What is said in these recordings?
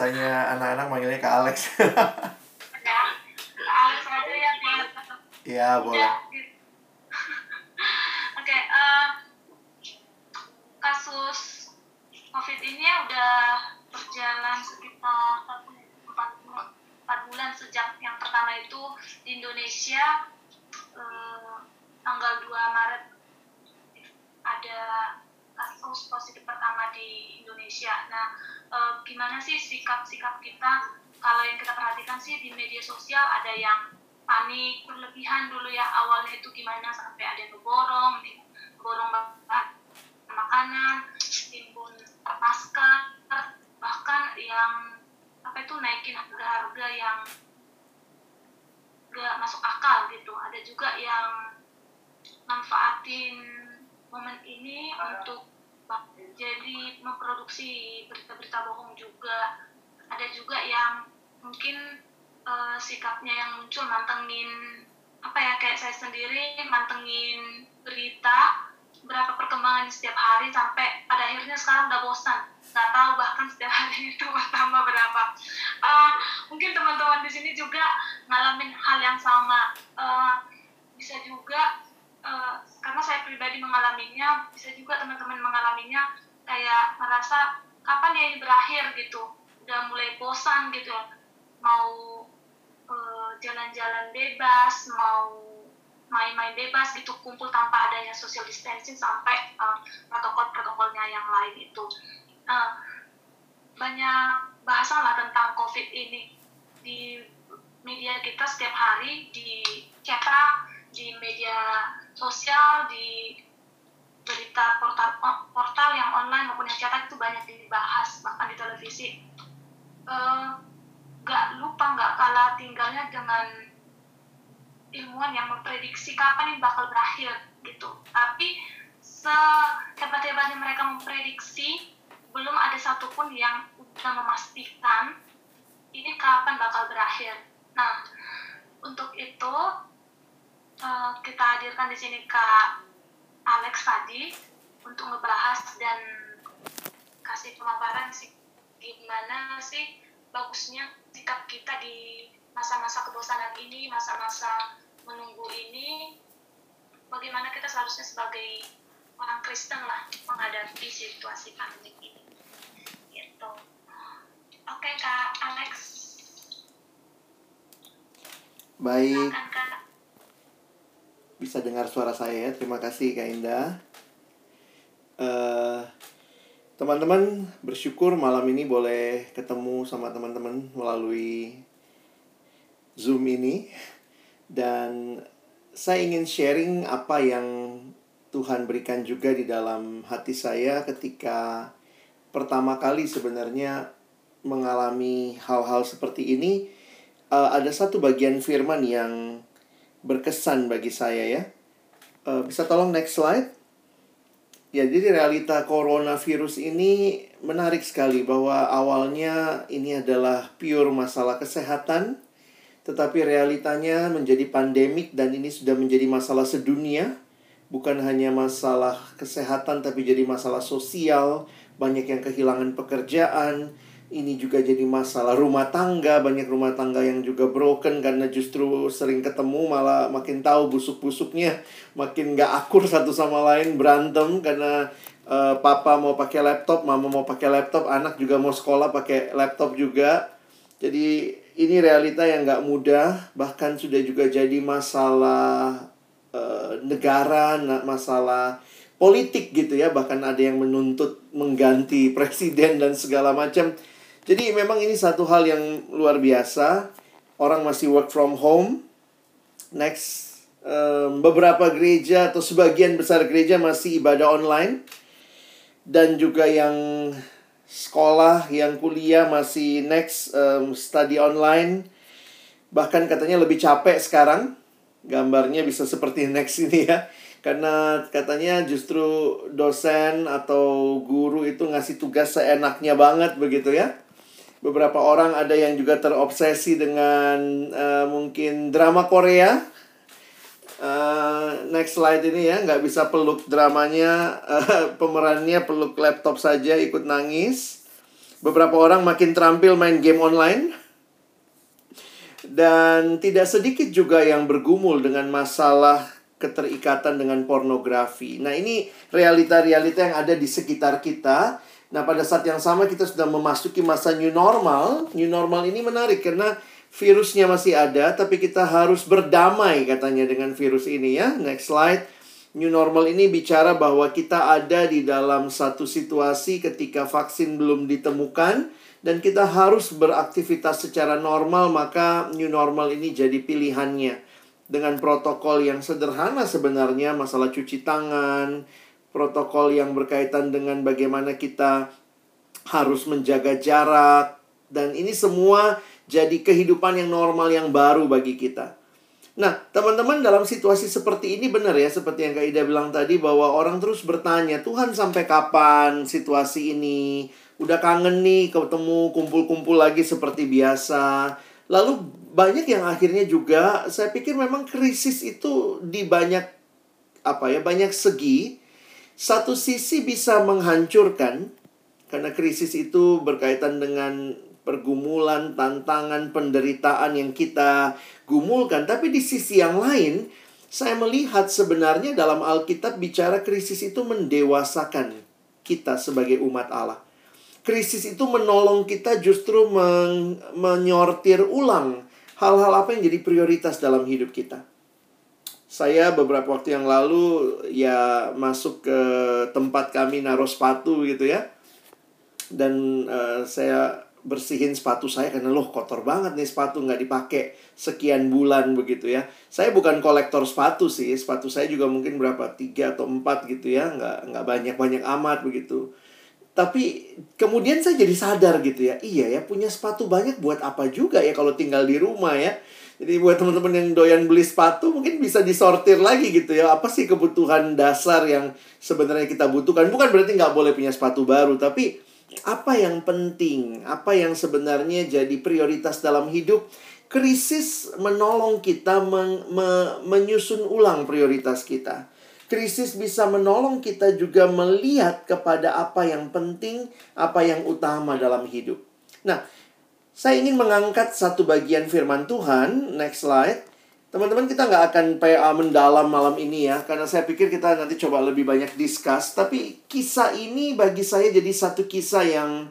Biasanya anak-anak manggilnya Kak Alex ya Kak Alex aja ya biar Ya boleh Ya, gitu. Oke, eh, kasus COVID ini udah berjalan sekitar 4, 4 bulan sejak yang pertama itu di Indonesia eh, tanggal 2 Maret ada kasus positif pertama di Indonesia. Nah, eh, gimana sih sikap-sikap kita? Kalau yang kita perhatikan sih di media sosial ada yang panik berlebihan dulu ya awalnya itu gimana sampai ada yang borong bahan makanan, timbun masker, bahkan yang apa itu naikin harga-harga yang gak masuk akal gitu. Ada juga yang manfaatin momen ini untuk jadi memproduksi berita-berita bohong juga. Ada juga yang mungkin eh, sikapnya yang muncul mantengin apa ya kayak saya sendiri mantengin berita berapa perkembangan setiap hari sampai pada akhirnya sekarang udah bosan. Nggak tahu bahkan setiap hari itu bertambah berapa. Eh, mungkin teman-teman di sini juga ngalamin hal yang sama. Eh, bisa juga eh, karena saya pribadi mengalaminya bisa juga teman-teman mengalaminya kayak merasa kapan ya ini berakhir? gitu. Udah mulai bosan gitu mau eh, jalan-jalan bebas mau main-main bebas gitu kumpul tanpa adanya social distancing sampai eh, protokol-protokolnya yang lain itu. Eh, banyak bahasan lah tentang covid ini di media kita setiap hari di cetak di media sosial di berita portal portal yang online maupun yang cetak itu banyak dibahas bahkan di televisi. Eh, nggak lupa nggak kalah tinggalnya dengan ilmuwan yang memprediksi kapan ini bakal berakhir gitu. Tapi sehebat-hebatnya mereka memprediksi belum ada satupun yang udah memastikan ini kapan bakal berakhir. Nah untuk itu eh, kita hadirkan di sini Kak Alex tadi untuk ngebahas dan kasih pemaparan sih gimana sih bagusnya sikap kita di masa-masa kebosanan ini, masa-masa menunggu ini, bagaimana kita seharusnya sebagai orang Kristen lah menghadapi situasi pandemi ini. Gitu. Oke Kak Alex, Baik silakan. Bisa dengar suara saya ya. Terima kasih Kak Indah. Eh, teman-teman bersyukur malam ini boleh ketemu sama teman-teman melalui Zoom ini dan saya ingin sharing apa yang Tuhan berikan juga di dalam hati saya ketika pertama kali sebenarnya mengalami hal-hal seperti ini, uh, ada satu bagian firman yang berkesan bagi saya ya. Uh, bisa tolong next slide? Ya, jadi realita coronavirus ini menarik sekali bahwa awalnya ini adalah pure masalah kesehatan, tetapi realitanya menjadi pandemik dan ini sudah menjadi masalah sedunia, bukan hanya masalah kesehatan tapi jadi masalah sosial, banyak yang kehilangan pekerjaan, ini juga jadi masalah rumah tangga. Banyak rumah tangga yang juga broken karena justru sering ketemu malah makin tahu busuk-busuknya. Makin gak akur satu sama lain berantem karena uh, papa mau pakai laptop mama mau pakai laptop anak juga mau sekolah pakai laptop juga. Jadi ini realita yang gak mudah. Bahkan sudah juga jadi masalah uh, negara masalah politik gitu ya. Bahkan ada yang menuntut mengganti presiden dan segala macam jadi memang ini satu hal yang luar biasa. Orang masih work from home. Next, um, beberapa gereja atau sebagian besar gereja masih ibadah online. Dan juga yang sekolah, yang kuliah masih next um, study online. Bahkan katanya lebih capek sekarang. Gambarnya bisa seperti next ini ya. Karena katanya justru dosen atau guru itu ngasih tugas seenaknya banget begitu ya beberapa orang ada yang juga terobsesi dengan uh, mungkin drama Korea. Uh, next slide ini ya, nggak bisa peluk dramanya, uh, pemerannya peluk laptop saja ikut nangis. Beberapa orang makin terampil main game online. Dan tidak sedikit juga yang bergumul dengan masalah keterikatan dengan pornografi. Nah, ini realita-realita yang ada di sekitar kita Nah, pada saat yang sama kita sudah memasuki masa new normal. New normal ini menarik karena virusnya masih ada, tapi kita harus berdamai katanya dengan virus ini ya. Next slide. New normal ini bicara bahwa kita ada di dalam satu situasi ketika vaksin belum ditemukan dan kita harus beraktivitas secara normal, maka new normal ini jadi pilihannya. Dengan protokol yang sederhana sebenarnya, masalah cuci tangan, protokol yang berkaitan dengan bagaimana kita harus menjaga jarak dan ini semua jadi kehidupan yang normal yang baru bagi kita. Nah, teman-teman dalam situasi seperti ini benar ya seperti yang Kak Ida bilang tadi bahwa orang terus bertanya, "Tuhan sampai kapan situasi ini? Udah kangen nih ketemu kumpul-kumpul lagi seperti biasa." Lalu banyak yang akhirnya juga saya pikir memang krisis itu di banyak apa ya, banyak segi satu sisi bisa menghancurkan karena krisis itu berkaitan dengan pergumulan, tantangan, penderitaan yang kita gumulkan. Tapi di sisi yang lain, saya melihat sebenarnya dalam Alkitab bicara krisis itu mendewasakan kita sebagai umat Allah. Krisis itu menolong kita justru men menyortir ulang hal-hal apa yang jadi prioritas dalam hidup kita saya beberapa waktu yang lalu ya masuk ke tempat kami naruh sepatu gitu ya. Dan uh, saya bersihin sepatu saya karena loh kotor banget nih sepatu nggak dipakai sekian bulan begitu ya. Saya bukan kolektor sepatu sih sepatu saya juga mungkin berapa tiga atau empat gitu ya nggak nggak banyak banyak amat begitu. Tapi kemudian saya jadi sadar gitu ya iya ya punya sepatu banyak buat apa juga ya kalau tinggal di rumah ya jadi buat teman-teman yang doyan beli sepatu mungkin bisa disortir lagi gitu ya. Apa sih kebutuhan dasar yang sebenarnya kita butuhkan? Bukan berarti nggak boleh punya sepatu baru, tapi apa yang penting, apa yang sebenarnya jadi prioritas dalam hidup. Krisis menolong kita men me menyusun ulang prioritas kita. Krisis bisa menolong kita juga melihat kepada apa yang penting, apa yang utama dalam hidup. Nah, saya ingin mengangkat satu bagian firman Tuhan. Next slide. Teman-teman kita nggak akan PA mendalam malam ini ya. Karena saya pikir kita nanti coba lebih banyak discuss. Tapi kisah ini bagi saya jadi satu kisah yang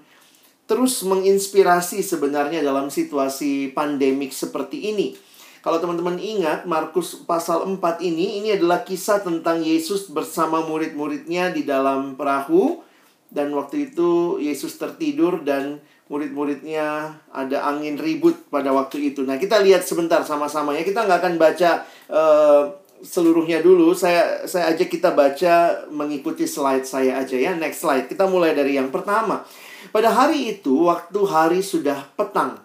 terus menginspirasi sebenarnya dalam situasi pandemik seperti ini. Kalau teman-teman ingat, Markus pasal 4 ini, ini adalah kisah tentang Yesus bersama murid-muridnya di dalam perahu. Dan waktu itu Yesus tertidur dan murid-muridnya ada angin ribut pada waktu itu. Nah, kita lihat sebentar sama-sama ya. Kita nggak akan baca uh, seluruhnya dulu. Saya saya ajak kita baca mengikuti slide saya aja ya. Next slide. Kita mulai dari yang pertama. Pada hari itu, waktu hari sudah petang,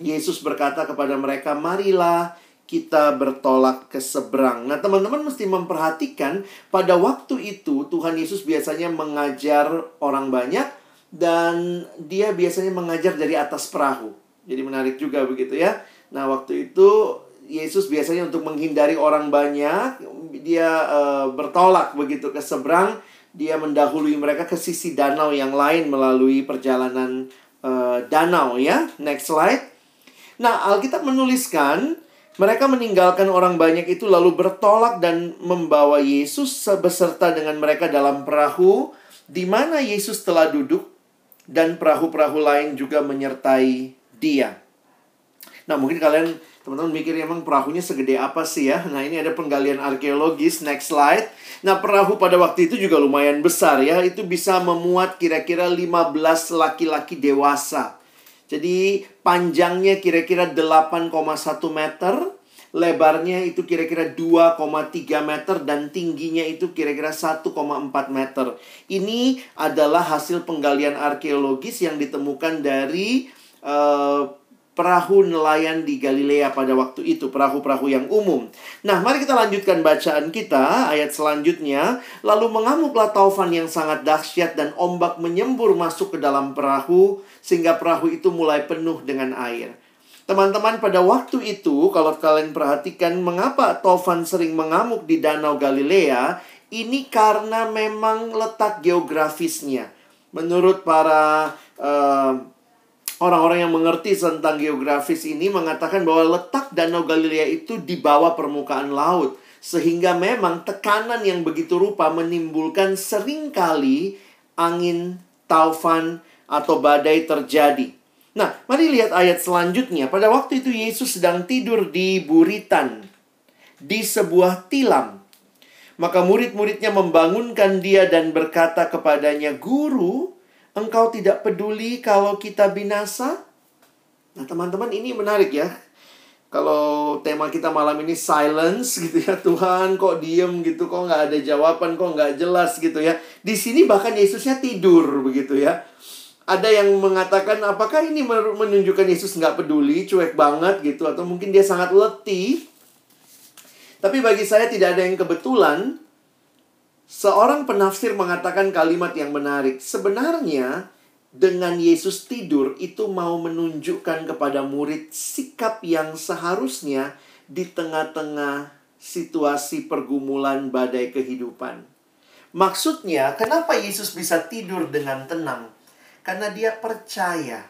Yesus berkata kepada mereka, "Marilah kita bertolak ke seberang." Nah, teman-teman mesti memperhatikan pada waktu itu Tuhan Yesus biasanya mengajar orang banyak dan dia biasanya mengajar dari atas perahu. Jadi menarik juga begitu ya. Nah, waktu itu Yesus biasanya untuk menghindari orang banyak, dia uh, bertolak begitu ke seberang, dia mendahului mereka ke sisi danau yang lain melalui perjalanan uh, danau ya. Next slide. Nah, Alkitab menuliskan mereka meninggalkan orang banyak itu lalu bertolak dan membawa Yesus beserta dengan mereka dalam perahu di mana Yesus telah duduk dan perahu-perahu lain juga menyertai dia. Nah, mungkin kalian teman-teman mikir emang perahunya segede apa sih ya? Nah, ini ada penggalian arkeologis. Next slide. Nah, perahu pada waktu itu juga lumayan besar ya. Itu bisa memuat kira-kira 15 laki-laki dewasa. Jadi, panjangnya kira-kira 8,1 meter, lebarnya itu kira-kira 2,3 meter dan tingginya itu kira-kira 1,4 meter. Ini adalah hasil penggalian arkeologis yang ditemukan dari uh, perahu nelayan di Galilea pada waktu itu, perahu-perahu yang umum. Nah, mari kita lanjutkan bacaan kita, ayat selanjutnya. Lalu mengamuklah taufan yang sangat dahsyat dan ombak menyembur masuk ke dalam perahu, sehingga perahu itu mulai penuh dengan air. Teman-teman, pada waktu itu, kalau kalian perhatikan mengapa taufan sering mengamuk di Danau Galilea, ini karena memang letak geografisnya. Menurut para uh, Orang-orang yang mengerti tentang geografis ini mengatakan bahwa letak Danau Galilea itu di bawah permukaan laut. Sehingga memang tekanan yang begitu rupa menimbulkan sering kali angin, taufan, atau badai terjadi. Nah, mari lihat ayat selanjutnya. Pada waktu itu Yesus sedang tidur di buritan, di sebuah tilam. Maka murid-muridnya membangunkan dia dan berkata kepadanya, Guru, Engkau tidak peduli kalau kita binasa? Nah, teman-teman, ini menarik ya. Kalau tema kita malam ini silence gitu ya, Tuhan kok diem gitu, kok nggak ada jawaban, kok nggak jelas gitu ya. Di sini bahkan Yesusnya tidur begitu ya. Ada yang mengatakan apakah ini menunjukkan Yesus nggak peduli, cuek banget gitu, atau mungkin dia sangat letih. Tapi bagi saya tidak ada yang kebetulan Seorang penafsir mengatakan kalimat yang menarik. Sebenarnya, dengan Yesus tidur itu mau menunjukkan kepada murid sikap yang seharusnya di tengah-tengah situasi pergumulan badai kehidupan. Maksudnya, kenapa Yesus bisa tidur dengan tenang? Karena dia percaya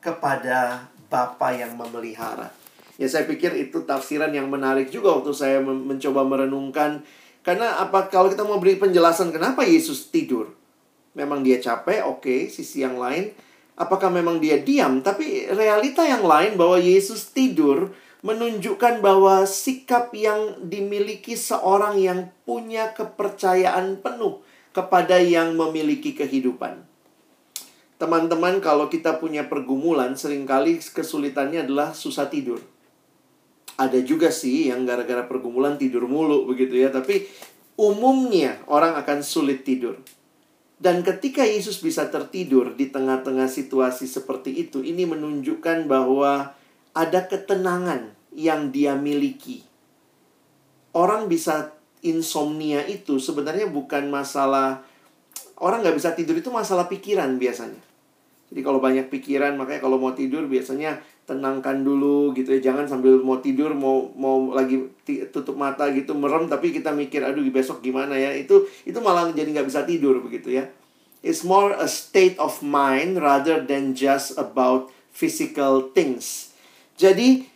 kepada Bapa yang memelihara. Ya, saya pikir itu tafsiran yang menarik juga waktu saya mencoba merenungkan karena apa kalau kita mau beri penjelasan kenapa Yesus tidur? Memang dia capek, oke, okay, sisi yang lain apakah memang dia diam? Tapi realita yang lain bahwa Yesus tidur menunjukkan bahwa sikap yang dimiliki seorang yang punya kepercayaan penuh kepada yang memiliki kehidupan. Teman-teman, kalau kita punya pergumulan, sering kali kesulitannya adalah susah tidur. Ada juga sih yang gara-gara pergumulan tidur mulu begitu ya. Tapi umumnya orang akan sulit tidur. Dan ketika Yesus bisa tertidur di tengah-tengah situasi seperti itu ini menunjukkan bahwa ada ketenangan yang dia miliki. Orang bisa insomnia itu sebenarnya bukan masalah orang nggak bisa tidur itu masalah pikiran biasanya jadi kalau banyak pikiran makanya kalau mau tidur biasanya tenangkan dulu gitu ya. Jangan sambil mau tidur mau mau lagi tutup mata gitu merem tapi kita mikir aduh besok gimana ya? Itu itu malah jadi nggak bisa tidur begitu ya. It's more a state of mind rather than just about physical things. Jadi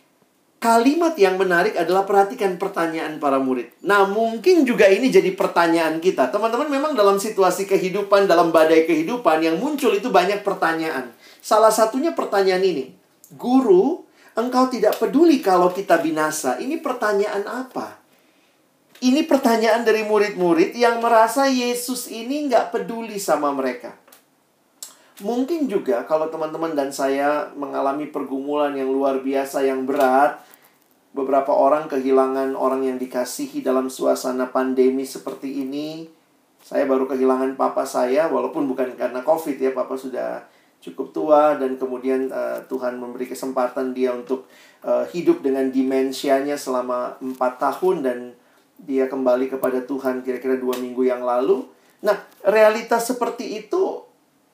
kalimat yang menarik adalah perhatikan pertanyaan para murid. Nah, mungkin juga ini jadi pertanyaan kita. Teman-teman, memang dalam situasi kehidupan, dalam badai kehidupan yang muncul itu banyak pertanyaan. Salah satunya pertanyaan ini. Guru, engkau tidak peduli kalau kita binasa. Ini pertanyaan apa? Ini pertanyaan dari murid-murid yang merasa Yesus ini nggak peduli sama mereka. Mungkin juga kalau teman-teman dan saya mengalami pergumulan yang luar biasa, yang berat, beberapa orang kehilangan orang yang dikasihi dalam suasana pandemi seperti ini. Saya baru kehilangan papa saya, walaupun bukan karena COVID ya, papa sudah cukup tua dan kemudian uh, Tuhan memberi kesempatan dia untuk uh, hidup dengan dimensianya selama empat tahun dan dia kembali kepada Tuhan kira-kira dua minggu yang lalu. Nah, realitas seperti itu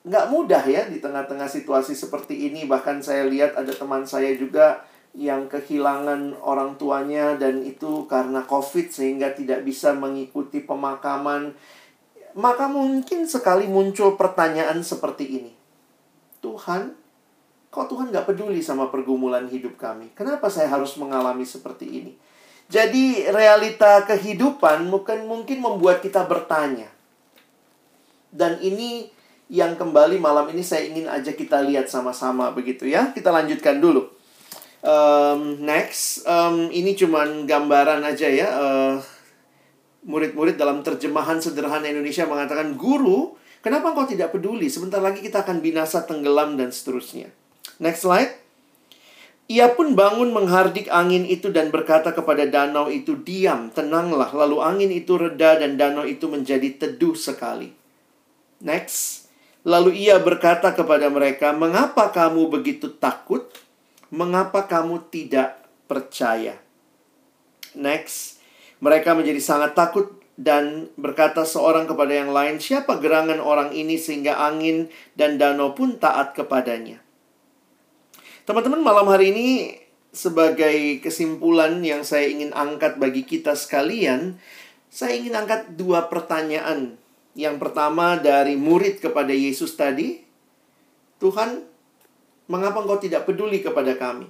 nggak mudah ya di tengah-tengah situasi seperti ini. Bahkan saya lihat ada teman saya juga yang kehilangan orang tuanya dan itu karena COVID sehingga tidak bisa mengikuti pemakaman. Maka mungkin sekali muncul pertanyaan seperti ini. Tuhan, kok Tuhan nggak peduli sama pergumulan hidup kami? Kenapa saya harus mengalami seperti ini? Jadi realita kehidupan mungkin mungkin membuat kita bertanya. Dan ini yang kembali malam ini saya ingin aja kita lihat sama-sama begitu ya. Kita lanjutkan dulu. Um, next, um, ini cuman gambaran aja ya. murid murid-murid dalam terjemahan sederhana Indonesia mengatakan, Guru, kenapa engkau tidak peduli? Sebentar lagi kita akan binasa tenggelam dan seterusnya. Next slide. Ia pun bangun menghardik angin itu dan berkata kepada danau itu, "Diam, tenanglah." Lalu angin itu reda dan danau itu menjadi teduh sekali. Next. Lalu ia berkata kepada mereka, "Mengapa kamu begitu takut? Mengapa kamu tidak percaya?" Next. Mereka menjadi sangat takut dan berkata seorang kepada yang lain, "Siapa gerangan orang ini sehingga angin dan danau pun taat kepadanya?" Teman-teman, malam hari ini sebagai kesimpulan yang saya ingin angkat bagi kita sekalian, saya ingin angkat dua pertanyaan. Yang pertama dari murid kepada Yesus tadi, Tuhan, mengapa engkau tidak peduli kepada kami?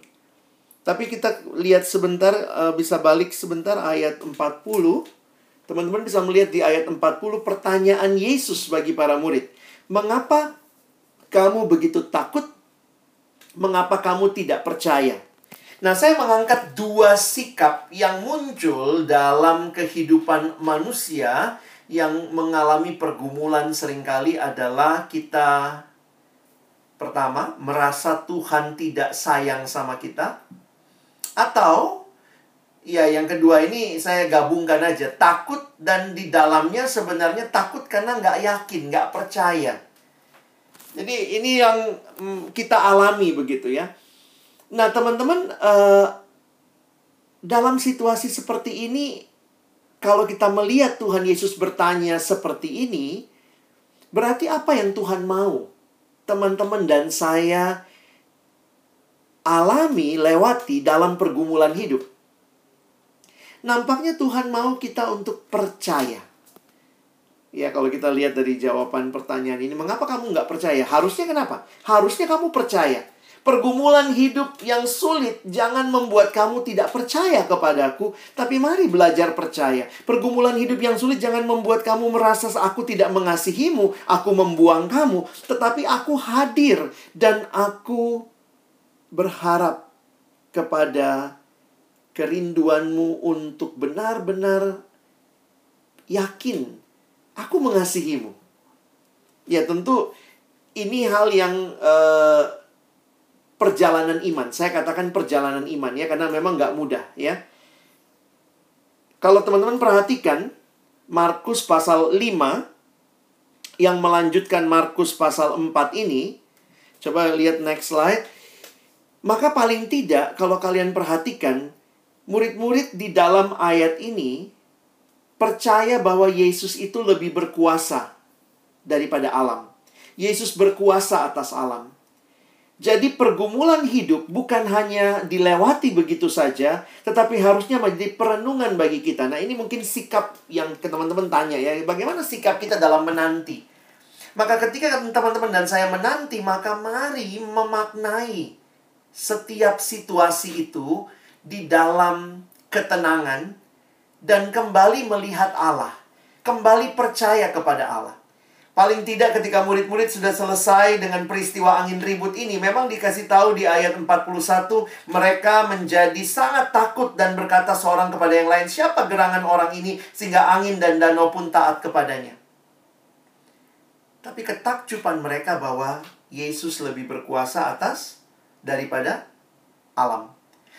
Tapi kita lihat sebentar, eh, bisa balik sebentar ayat 40. Teman-teman bisa melihat di ayat 40 pertanyaan Yesus bagi para murid. Mengapa kamu begitu takut mengapa kamu tidak percaya? Nah, saya mengangkat dua sikap yang muncul dalam kehidupan manusia yang mengalami pergumulan sering kali adalah kita pertama merasa Tuhan tidak sayang sama kita. Atau ya yang kedua ini saya gabungkan aja takut dan di dalamnya sebenarnya takut karena nggak yakin nggak percaya. Jadi ini yang mm, kita alami begitu ya. Nah teman-teman uh, dalam situasi seperti ini kalau kita melihat Tuhan Yesus bertanya seperti ini berarti apa yang Tuhan mau teman-teman dan saya alami lewati dalam pergumulan hidup. Nampaknya Tuhan mau kita untuk percaya. Ya kalau kita lihat dari jawaban pertanyaan ini, mengapa kamu nggak percaya? Harusnya kenapa? Harusnya kamu percaya. Pergumulan hidup yang sulit jangan membuat kamu tidak percaya kepadaku, tapi mari belajar percaya. Pergumulan hidup yang sulit jangan membuat kamu merasa aku tidak mengasihimu, aku membuang kamu, tetapi aku hadir dan aku berharap kepada kerinduanmu untuk benar-benar yakin Aku mengasihimu. Ya tentu ini hal yang uh, perjalanan iman. Saya katakan perjalanan iman ya karena memang nggak mudah ya. Kalau teman-teman perhatikan Markus pasal 5 yang melanjutkan Markus pasal 4 ini, coba lihat next slide. Maka paling tidak kalau kalian perhatikan murid-murid di dalam ayat ini percaya bahwa Yesus itu lebih berkuasa daripada alam. Yesus berkuasa atas alam. Jadi pergumulan hidup bukan hanya dilewati begitu saja, tetapi harusnya menjadi perenungan bagi kita. Nah ini mungkin sikap yang teman-teman tanya ya, bagaimana sikap kita dalam menanti? Maka ketika teman-teman dan saya menanti, maka mari memaknai setiap situasi itu di dalam ketenangan, dan kembali melihat Allah, kembali percaya kepada Allah. Paling tidak ketika murid-murid sudah selesai dengan peristiwa angin ribut ini, memang dikasih tahu di ayat 41, mereka menjadi sangat takut dan berkata seorang kepada yang lain, siapa gerangan orang ini sehingga angin dan danau pun taat kepadanya. Tapi ketakjuban mereka bahwa Yesus lebih berkuasa atas daripada alam.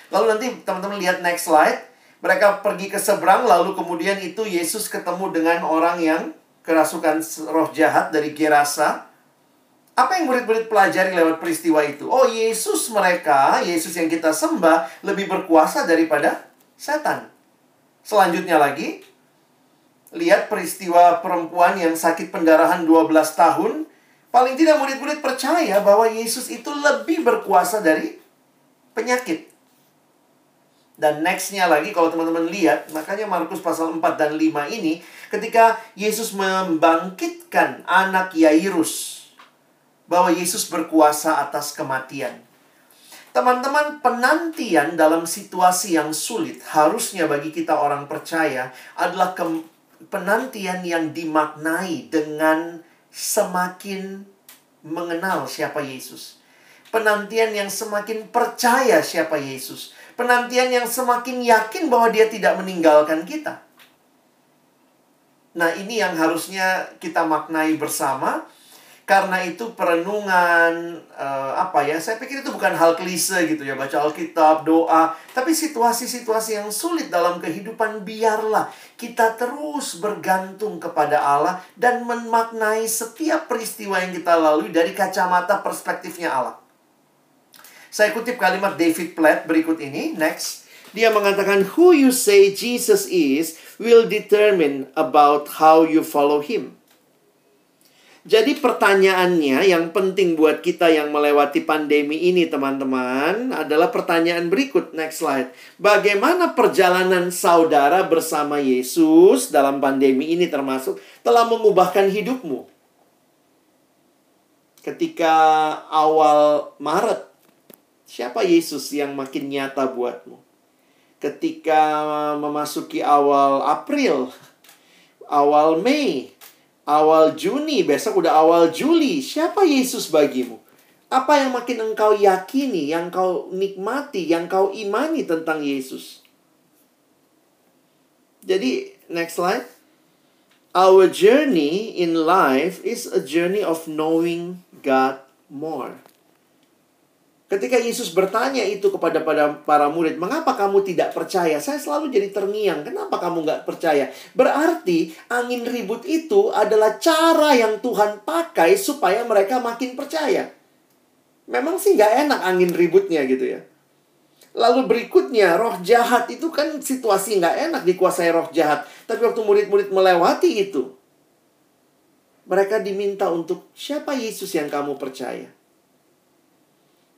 Lalu nanti teman-teman lihat next slide. Mereka pergi ke seberang, lalu kemudian itu Yesus ketemu dengan orang yang kerasukan roh jahat dari Gerasa. Apa yang murid-murid pelajari lewat peristiwa itu? Oh, Yesus mereka, Yesus yang kita sembah, lebih berkuasa daripada setan. Selanjutnya lagi, lihat peristiwa perempuan yang sakit pendarahan 12 tahun. Paling tidak murid-murid percaya bahwa Yesus itu lebih berkuasa dari penyakit. Dan nextnya lagi kalau teman-teman lihat, makanya Markus pasal 4 dan 5 ini, ketika Yesus membangkitkan anak Yairus, bahwa Yesus berkuasa atas kematian. Teman-teman, penantian dalam situasi yang sulit harusnya bagi kita orang percaya adalah penantian yang dimaknai dengan semakin mengenal siapa Yesus. Penantian yang semakin percaya siapa Yesus penantian yang semakin yakin bahwa dia tidak meninggalkan kita. Nah, ini yang harusnya kita maknai bersama. Karena itu perenungan uh, apa ya? Saya pikir itu bukan hal klise gitu ya, baca Alkitab, doa, tapi situasi-situasi yang sulit dalam kehidupan biarlah kita terus bergantung kepada Allah dan memaknai setiap peristiwa yang kita lalui dari kacamata perspektifnya Allah. Saya kutip kalimat David Platt berikut ini. Next. Dia mengatakan, Who you say Jesus is will determine about how you follow him. Jadi pertanyaannya yang penting buat kita yang melewati pandemi ini teman-teman adalah pertanyaan berikut. Next slide. Bagaimana perjalanan saudara bersama Yesus dalam pandemi ini termasuk telah mengubahkan hidupmu? Ketika awal Maret Siapa Yesus yang makin nyata buatmu? Ketika memasuki awal April, awal Mei, awal Juni, besok udah awal Juli, siapa Yesus bagimu? Apa yang makin engkau yakini, yang kau nikmati, yang kau imani tentang Yesus? Jadi, next slide. Our journey in life is a journey of knowing God more. Ketika Yesus bertanya itu kepada para, murid, mengapa kamu tidak percaya? Saya selalu jadi terngiang, kenapa kamu nggak percaya? Berarti angin ribut itu adalah cara yang Tuhan pakai supaya mereka makin percaya. Memang sih nggak enak angin ributnya gitu ya. Lalu berikutnya, roh jahat itu kan situasi nggak enak dikuasai roh jahat. Tapi waktu murid-murid melewati itu, mereka diminta untuk siapa Yesus yang kamu percaya?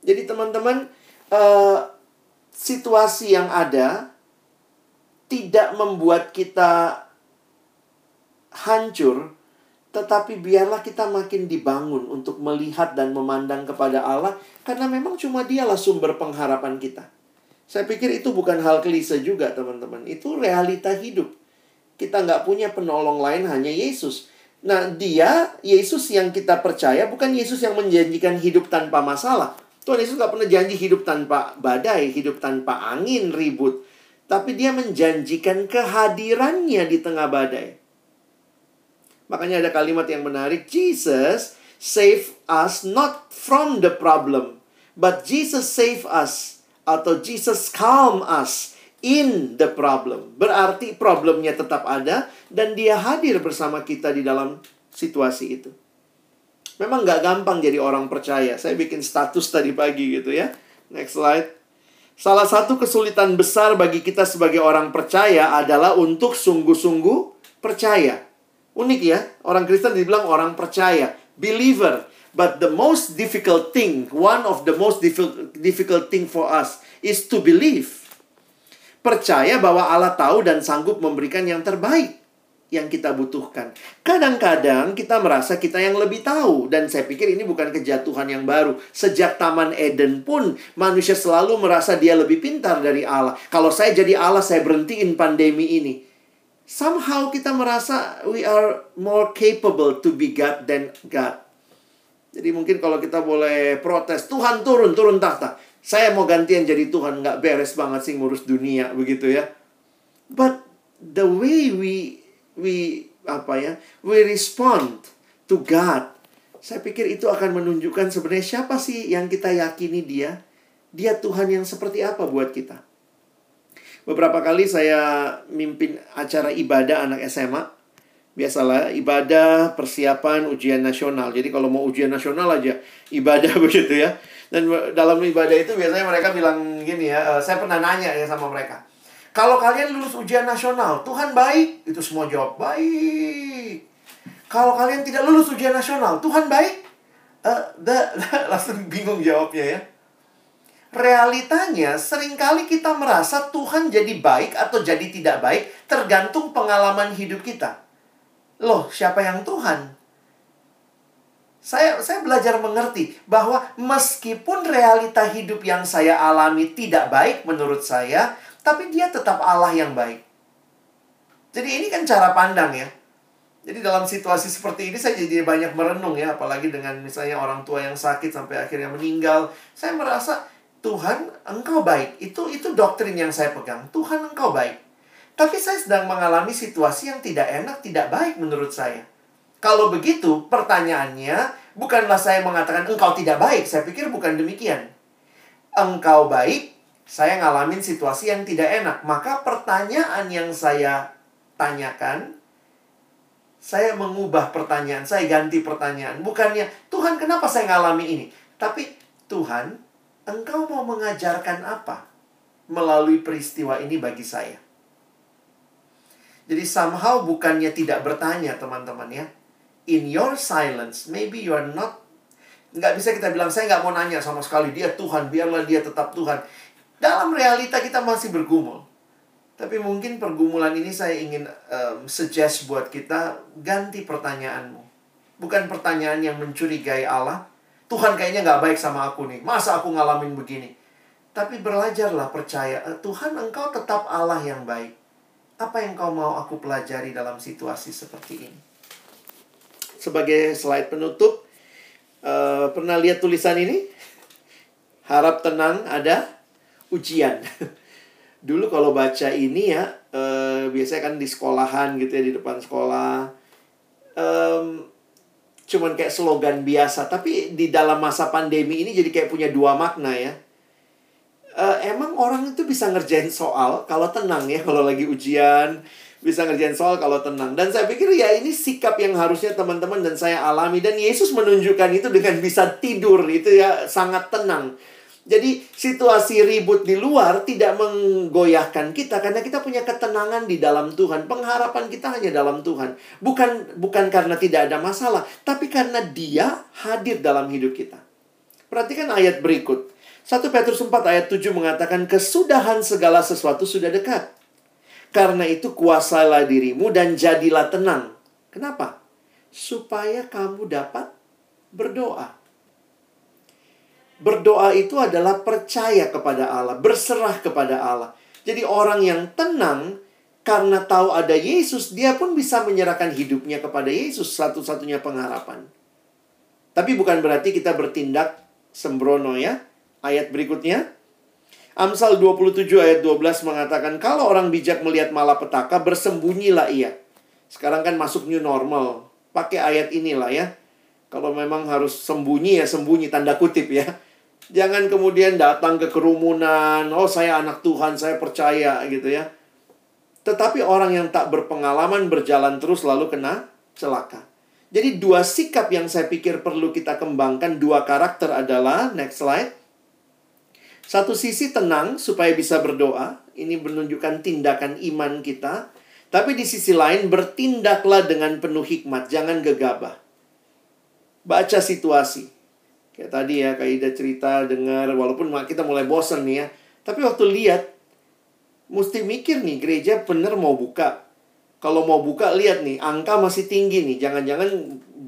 Jadi teman-teman, uh, situasi yang ada tidak membuat kita hancur, tetapi biarlah kita makin dibangun untuk melihat dan memandang kepada Allah, karena memang cuma Dialah sumber pengharapan kita. Saya pikir itu bukan hal klise juga, teman-teman. Itu realita hidup. Kita nggak punya penolong lain, hanya Yesus. Nah, dia, Yesus yang kita percaya, bukan Yesus yang menjanjikan hidup tanpa masalah. Tuhan Yesus gak pernah janji hidup tanpa badai, hidup tanpa angin ribut. Tapi dia menjanjikan kehadirannya di tengah badai. Makanya ada kalimat yang menarik. Jesus save us not from the problem. But Jesus save us. Atau Jesus calm us in the problem. Berarti problemnya tetap ada. Dan dia hadir bersama kita di dalam situasi itu. Memang nggak gampang jadi orang percaya. Saya bikin status tadi pagi gitu ya. Next slide. Salah satu kesulitan besar bagi kita sebagai orang percaya adalah untuk sungguh-sungguh percaya. Unik ya, orang Kristen dibilang orang percaya, believer. But the most difficult thing, one of the most difficult thing for us is to believe. Percaya bahwa Allah tahu dan sanggup memberikan yang terbaik yang kita butuhkan. Kadang-kadang kita merasa kita yang lebih tahu dan saya pikir ini bukan kejatuhan yang baru. Sejak Taman Eden pun manusia selalu merasa dia lebih pintar dari Allah. Kalau saya jadi Allah, saya berhentiin pandemi ini. Somehow kita merasa we are more capable to be God than God. Jadi mungkin kalau kita boleh protes, Tuhan turun, turun tahta. Saya mau gantian jadi Tuhan, nggak beres banget sih ngurus dunia, begitu ya. But the way we we apa ya we respond to God saya pikir itu akan menunjukkan sebenarnya siapa sih yang kita yakini dia Dia Tuhan yang seperti apa buat kita? Beberapa kali saya mimpin acara ibadah anak SMA. Biasalah ibadah persiapan ujian nasional. Jadi kalau mau ujian nasional aja ibadah begitu ya. Dan dalam ibadah itu biasanya mereka bilang gini ya, eh, saya pernah nanya ya sama mereka. Kalau kalian lulus ujian nasional, Tuhan baik? Itu semua jawab, baik. Kalau kalian tidak lulus ujian nasional, Tuhan baik? Uh, the, langsung bingung jawabnya ya. Realitanya, sering kali kita merasa Tuhan jadi baik atau jadi tidak baik, tergantung pengalaman hidup kita. Loh, siapa yang Tuhan? Saya, saya belajar mengerti bahwa meskipun realita hidup yang saya alami tidak baik menurut saya, tapi dia tetap Allah yang baik. Jadi ini kan cara pandang ya. Jadi dalam situasi seperti ini saya jadi banyak merenung ya, apalagi dengan misalnya orang tua yang sakit sampai akhirnya meninggal. Saya merasa Tuhan, engkau baik. Itu itu doktrin yang saya pegang. Tuhan, engkau baik. Tapi saya sedang mengalami situasi yang tidak enak, tidak baik menurut saya. Kalau begitu, pertanyaannya bukanlah saya mengatakan engkau tidak baik. Saya pikir bukan demikian. Engkau baik, saya ngalamin situasi yang tidak enak. Maka pertanyaan yang saya tanyakan, saya mengubah pertanyaan, saya ganti pertanyaan. Bukannya, Tuhan kenapa saya ngalami ini? Tapi, Tuhan, engkau mau mengajarkan apa melalui peristiwa ini bagi saya? Jadi somehow bukannya tidak bertanya teman-teman ya. In your silence, maybe you are not nggak bisa kita bilang saya nggak mau nanya sama sekali dia Tuhan biarlah dia tetap Tuhan dalam realita kita masih bergumul. Tapi mungkin pergumulan ini saya ingin um, suggest buat kita ganti pertanyaanmu. Bukan pertanyaan yang mencurigai Allah. Tuhan kayaknya nggak baik sama aku nih. Masa aku ngalamin begini? Tapi belajarlah percaya eh, Tuhan engkau tetap Allah yang baik. Apa yang kau mau aku pelajari dalam situasi seperti ini? Sebagai slide penutup Uh, pernah lihat tulisan ini? Harap tenang ada ujian. Dulu kalau baca ini ya, uh, biasanya kan di sekolahan gitu ya, di depan sekolah. Um, cuman kayak slogan biasa. Tapi di dalam masa pandemi ini jadi kayak punya dua makna ya. Uh, emang orang itu bisa ngerjain soal kalau tenang ya, kalau lagi ujian bisa ngerjain soal kalau tenang. Dan saya pikir ya ini sikap yang harusnya teman-teman dan saya alami. Dan Yesus menunjukkan itu dengan bisa tidur. Itu ya sangat tenang. Jadi situasi ribut di luar tidak menggoyahkan kita karena kita punya ketenangan di dalam Tuhan. Pengharapan kita hanya dalam Tuhan. Bukan bukan karena tidak ada masalah, tapi karena Dia hadir dalam hidup kita. Perhatikan ayat berikut. 1 Petrus 4 ayat 7 mengatakan kesudahan segala sesuatu sudah dekat. Karena itu kuasailah dirimu dan jadilah tenang. Kenapa? Supaya kamu dapat berdoa. Berdoa itu adalah percaya kepada Allah, berserah kepada Allah. Jadi orang yang tenang karena tahu ada Yesus, dia pun bisa menyerahkan hidupnya kepada Yesus satu-satunya pengharapan. Tapi bukan berarti kita bertindak sembrono ya. Ayat berikutnya, Amsal 27 ayat 12 mengatakan, kalau orang bijak melihat malapetaka, bersembunyilah ia. Sekarang kan masuk new normal. Pakai ayat inilah ya. Kalau memang harus sembunyi ya sembunyi, tanda kutip ya. Jangan kemudian datang ke kerumunan, oh saya anak Tuhan, saya percaya gitu ya. Tetapi orang yang tak berpengalaman berjalan terus lalu kena celaka. Jadi dua sikap yang saya pikir perlu kita kembangkan, dua karakter adalah, next slide satu sisi tenang supaya bisa berdoa, ini menunjukkan tindakan iman kita. Tapi di sisi lain bertindaklah dengan penuh hikmat, jangan gegabah. Baca situasi. Kayak tadi ya, Kak Ida cerita, dengar, walaupun kita mulai bosan nih ya. Tapi waktu lihat, mesti mikir nih, gereja bener mau buka. Kalau mau buka, lihat nih, angka masih tinggi nih. Jangan-jangan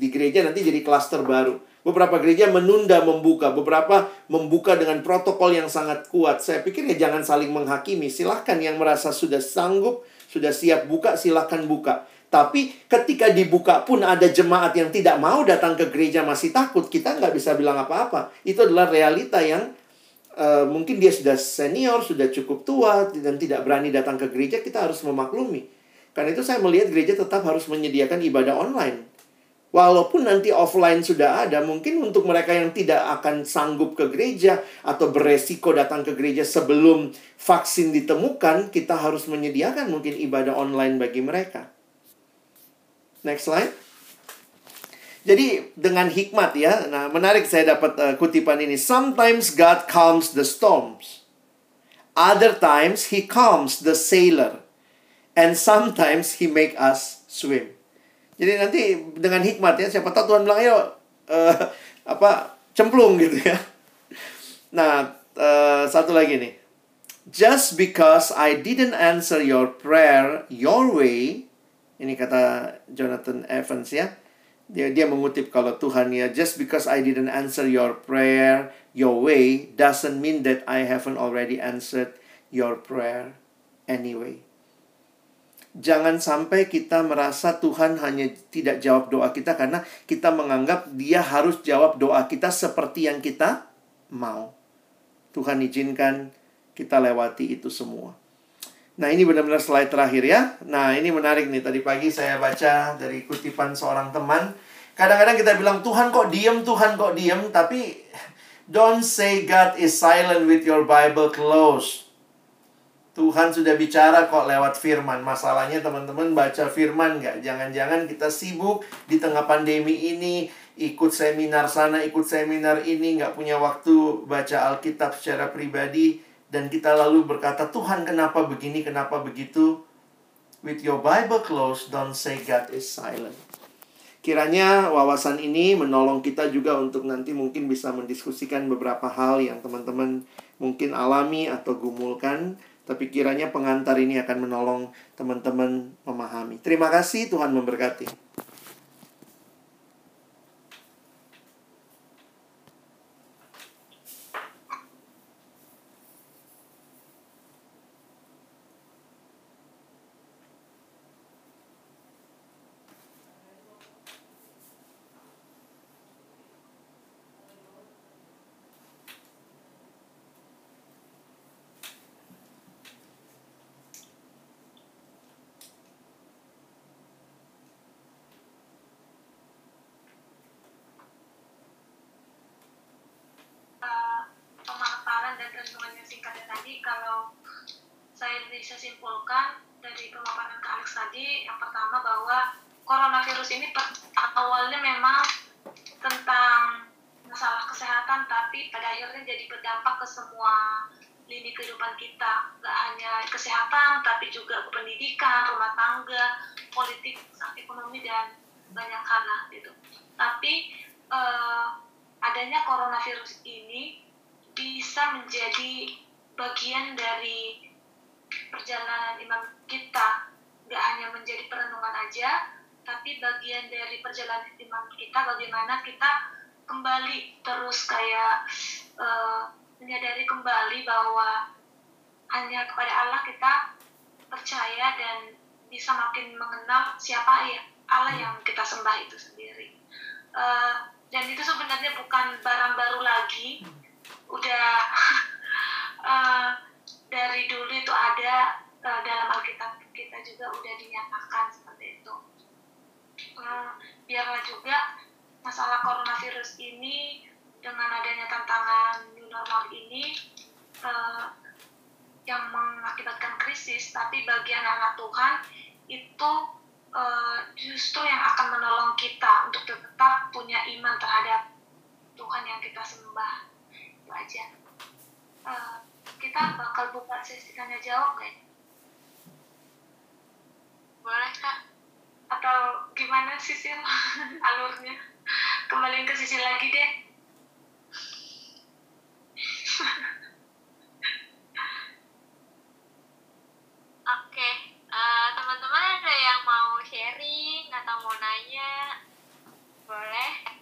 di gereja nanti jadi klaster baru. Beberapa gereja menunda membuka, beberapa membuka dengan protokol yang sangat kuat. Saya pikir ya jangan saling menghakimi. Silahkan yang merasa sudah sanggup, sudah siap buka, silahkan buka. Tapi ketika dibuka pun ada jemaat yang tidak mau datang ke gereja masih takut, kita nggak bisa bilang apa-apa. Itu adalah realita yang uh, mungkin dia sudah senior, sudah cukup tua, dan tidak berani datang ke gereja, kita harus memaklumi. Karena itu saya melihat gereja tetap harus menyediakan ibadah online Walaupun nanti offline sudah ada, mungkin untuk mereka yang tidak akan sanggup ke gereja atau beresiko datang ke gereja sebelum vaksin ditemukan, kita harus menyediakan mungkin ibadah online bagi mereka. Next slide. Jadi dengan hikmat ya, nah menarik saya dapat uh, kutipan ini. Sometimes God calms the storms. Other times he calms the sailor. And sometimes he make us swim. Jadi nanti dengan hikmat ya, siapa tahu Tuhan bilang ayo uh, apa cemplung gitu ya. Nah, uh, satu lagi nih. Just because I didn't answer your prayer your way, ini kata Jonathan Evans ya. Dia dia mengutip kalau Tuhan ya, just because I didn't answer your prayer your way doesn't mean that I haven't already answered your prayer anyway. Jangan sampai kita merasa Tuhan hanya tidak jawab doa kita karena kita menganggap Dia harus jawab doa kita seperti yang kita mau. Tuhan izinkan kita lewati itu semua. Nah, ini benar-benar slide terakhir ya. Nah, ini menarik nih. Tadi pagi saya baca dari kutipan seorang teman. Kadang-kadang kita bilang, Tuhan kok diem, Tuhan kok diem. Tapi, don't say God is silent with your Bible closed. Tuhan sudah bicara kok lewat firman. Masalahnya teman-teman baca firman nggak? Jangan-jangan kita sibuk di tengah pandemi ini, ikut seminar sana, ikut seminar ini, nggak punya waktu baca Alkitab secara pribadi. Dan kita lalu berkata, Tuhan kenapa begini, kenapa begitu? With your Bible closed, don't say God is silent. Kiranya wawasan ini menolong kita juga untuk nanti mungkin bisa mendiskusikan beberapa hal yang teman-teman mungkin alami atau gumulkan tapi kiranya pengantar ini akan menolong teman-teman memahami. Terima kasih, Tuhan memberkati. Bisa simpulkan dari pemaparan Kak Alex tadi, yang pertama bahwa coronavirus ini awalnya memang tentang masalah kesehatan, tapi pada akhirnya jadi berdampak ke semua lini kehidupan kita, gak hanya kesehatan, tapi juga pendidikan, rumah tangga, politik, ekonomi dan banyak hal gitu. Tapi eh, adanya coronavirus ini bisa menjadi bagian dari perjalanan iman kita gak hanya menjadi perenungan aja, tapi bagian dari perjalanan iman kita bagaimana kita kembali terus kayak uh, menyadari kembali bahwa hanya kepada Allah kita percaya dan bisa makin mengenal siapa ya Allah yang kita sembah itu sendiri. Uh, dan itu sebenarnya bukan barang baru lagi, udah uh, dari dulu itu ada uh, dalam Alkitab kita juga udah dinyatakan seperti itu. Uh, biarlah juga masalah coronavirus ini dengan adanya tantangan new normal ini uh, yang mengakibatkan krisis, tapi bagi anak-anak Tuhan itu uh, justru yang akan menolong kita untuk tetap punya iman terhadap Tuhan yang kita sembah. Aja. Uh, kita bakal buka sesi tanya jawab kan? Boleh kak. Atau gimana sih alurnya? Kembali ke sisi lagi deh. Oke, uh, teman-teman ada yang mau sharing atau mau nanya? Boleh.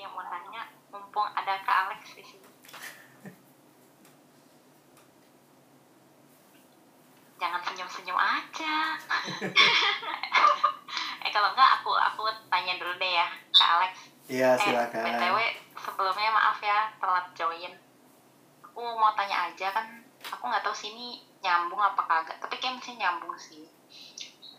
yang mau nanya mumpung ada Kak Alex di sini. Senyum-senyum aja. eh kalau enggak aku aku tanya dulu deh ya Kak Alex. Iya silakan. Eh, BTW sebelumnya maaf ya telat join. Aku mau tanya aja kan aku nggak tahu sini nyambung apa kagak tapi kayak mesti nyambung sih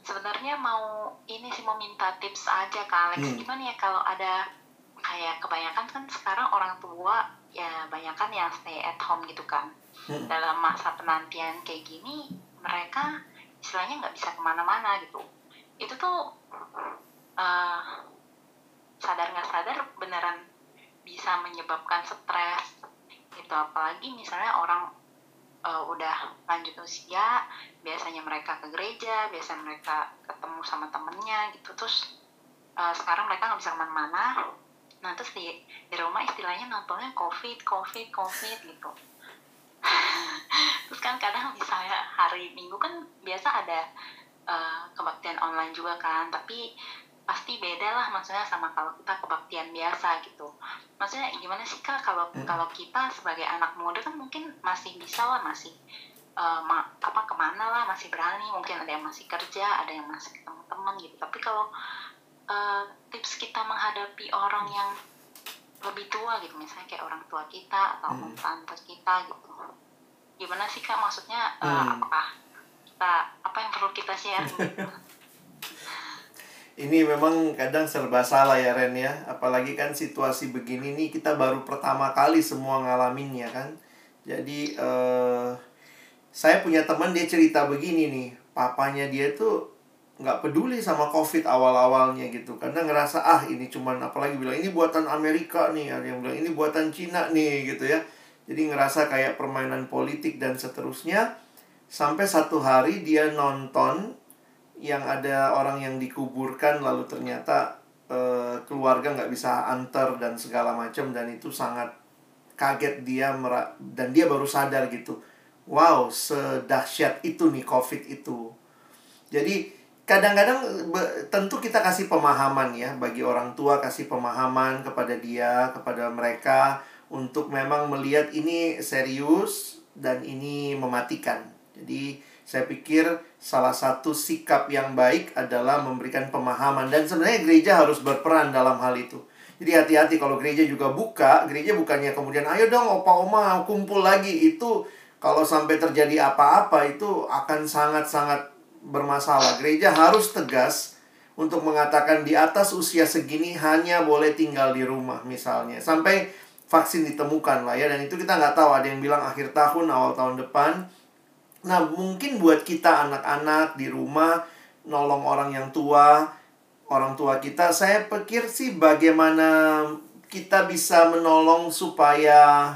sebenarnya mau ini sih mau minta tips aja kak Alex Hmm. gimana ya kalau ada kayak kebanyakan kan sekarang orang tua ya banyakan yang stay at home gitu kan Hmm. dalam masa penantian kayak gini mereka istilahnya nggak bisa ke mana-mana gitu. Itu tuh eh, sadar nggak sadar beneran bisa menyebabkan stres gitu. Apalagi misalnya orang eh, udah lanjut usia biasanya mereka ke gereja biasanya mereka ketemu sama temennya gitu. Terus eh, sekarang mereka nggak bisa ke mana-mana. Nah terus di di rumah istilahnya nontonnya covid covid covid gitu terus kan kadang misalnya hari minggu kan biasa ada eh, kebaktian online juga kan tapi pasti beda lah maksudnya sama kalau kita kebaktian biasa gitu maksudnya gimana sih kak kalau Hmm. kalau kita sebagai anak muda kan mungkin masih bisa lah masih eh, ma- apa ke mana lah masih berani mungkin ada yang masih kerja ada yang masih ketemu teman gitu tapi kalau eh, tips kita menghadapi orang yang lebih tua gitu misalnya kayak orang tua kita atau Hmm. tante kita gitu. Gimana sih kak? Maksudnya eh, Hmm. apakah kita apa yang perlu kita share gitu? Ini memang kadang serba salah ya Ren ya. Apalagi kan situasi begini nih kita baru pertama kali semua ngalaminnya kan. Jadi eh saya punya teman dia cerita begini nih. Papanya dia tuh nggak peduli sama covid awal-awalnya gitu. Karena ngerasa ah ini cuman apalagi bilang ini buatan Amerika nih Ada yang bilang ini buatan Cina nih gitu ya. Jadi ngerasa kayak permainan politik dan seterusnya. Sampai satu hari dia nonton yang ada orang yang dikuburkan lalu ternyata eh, keluarga nggak bisa antar dan segala macam dan itu sangat kaget dia mera- dan dia baru sadar gitu. Wow sedahsyat itu nih covid itu. Jadi kadang-kadang tentu kita kasih pemahaman ya bagi orang tua kasih pemahaman kepada dia kepada mereka untuk memang melihat ini serius dan ini mematikan. Jadi saya pikir salah satu sikap yang baik adalah memberikan pemahaman. Dan sebenarnya gereja harus berperan dalam hal itu. Jadi hati-hati kalau gereja juga buka, gereja bukannya kemudian ayo dong opa oma kumpul lagi. Itu kalau sampai terjadi apa-apa itu akan sangat-sangat bermasalah. Gereja harus tegas untuk mengatakan di atas usia segini hanya boleh tinggal di rumah misalnya. Sampai vaksin ditemukan lah ya dan itu kita nggak tahu. Ada yang bilang akhir tahun awal tahun depan. Nah, mungkin buat kita anak-anak di rumah nolong orang yang tua, orang tua kita, saya pikir sih bagaimana kita bisa menolong supaya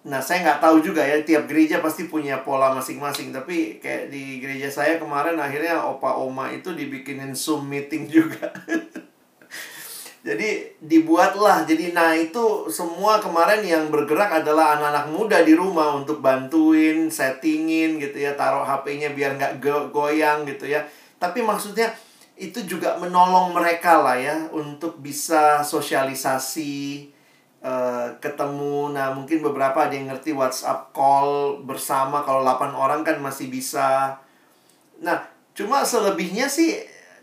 Nah, saya nggak tahu juga ya, tiap gereja pasti punya pola masing-masing. Tapi kayak di gereja saya kemarin akhirnya opa oma itu dibikinin Zoom meeting juga. Jadi dibuatlah. Jadi nah itu semua kemarin yang bergerak adalah anak-anak muda di rumah untuk bantuin, settingin gitu ya, taruh HP-nya biar nggak go- goyang gitu ya. Tapi maksudnya itu juga menolong mereka lah ya untuk bisa sosialisasi eh, ketemu. Nah, mungkin beberapa ada yang ngerti WhatsApp call bersama kalau 8 orang kan masih bisa. Nah, cuma selebihnya sih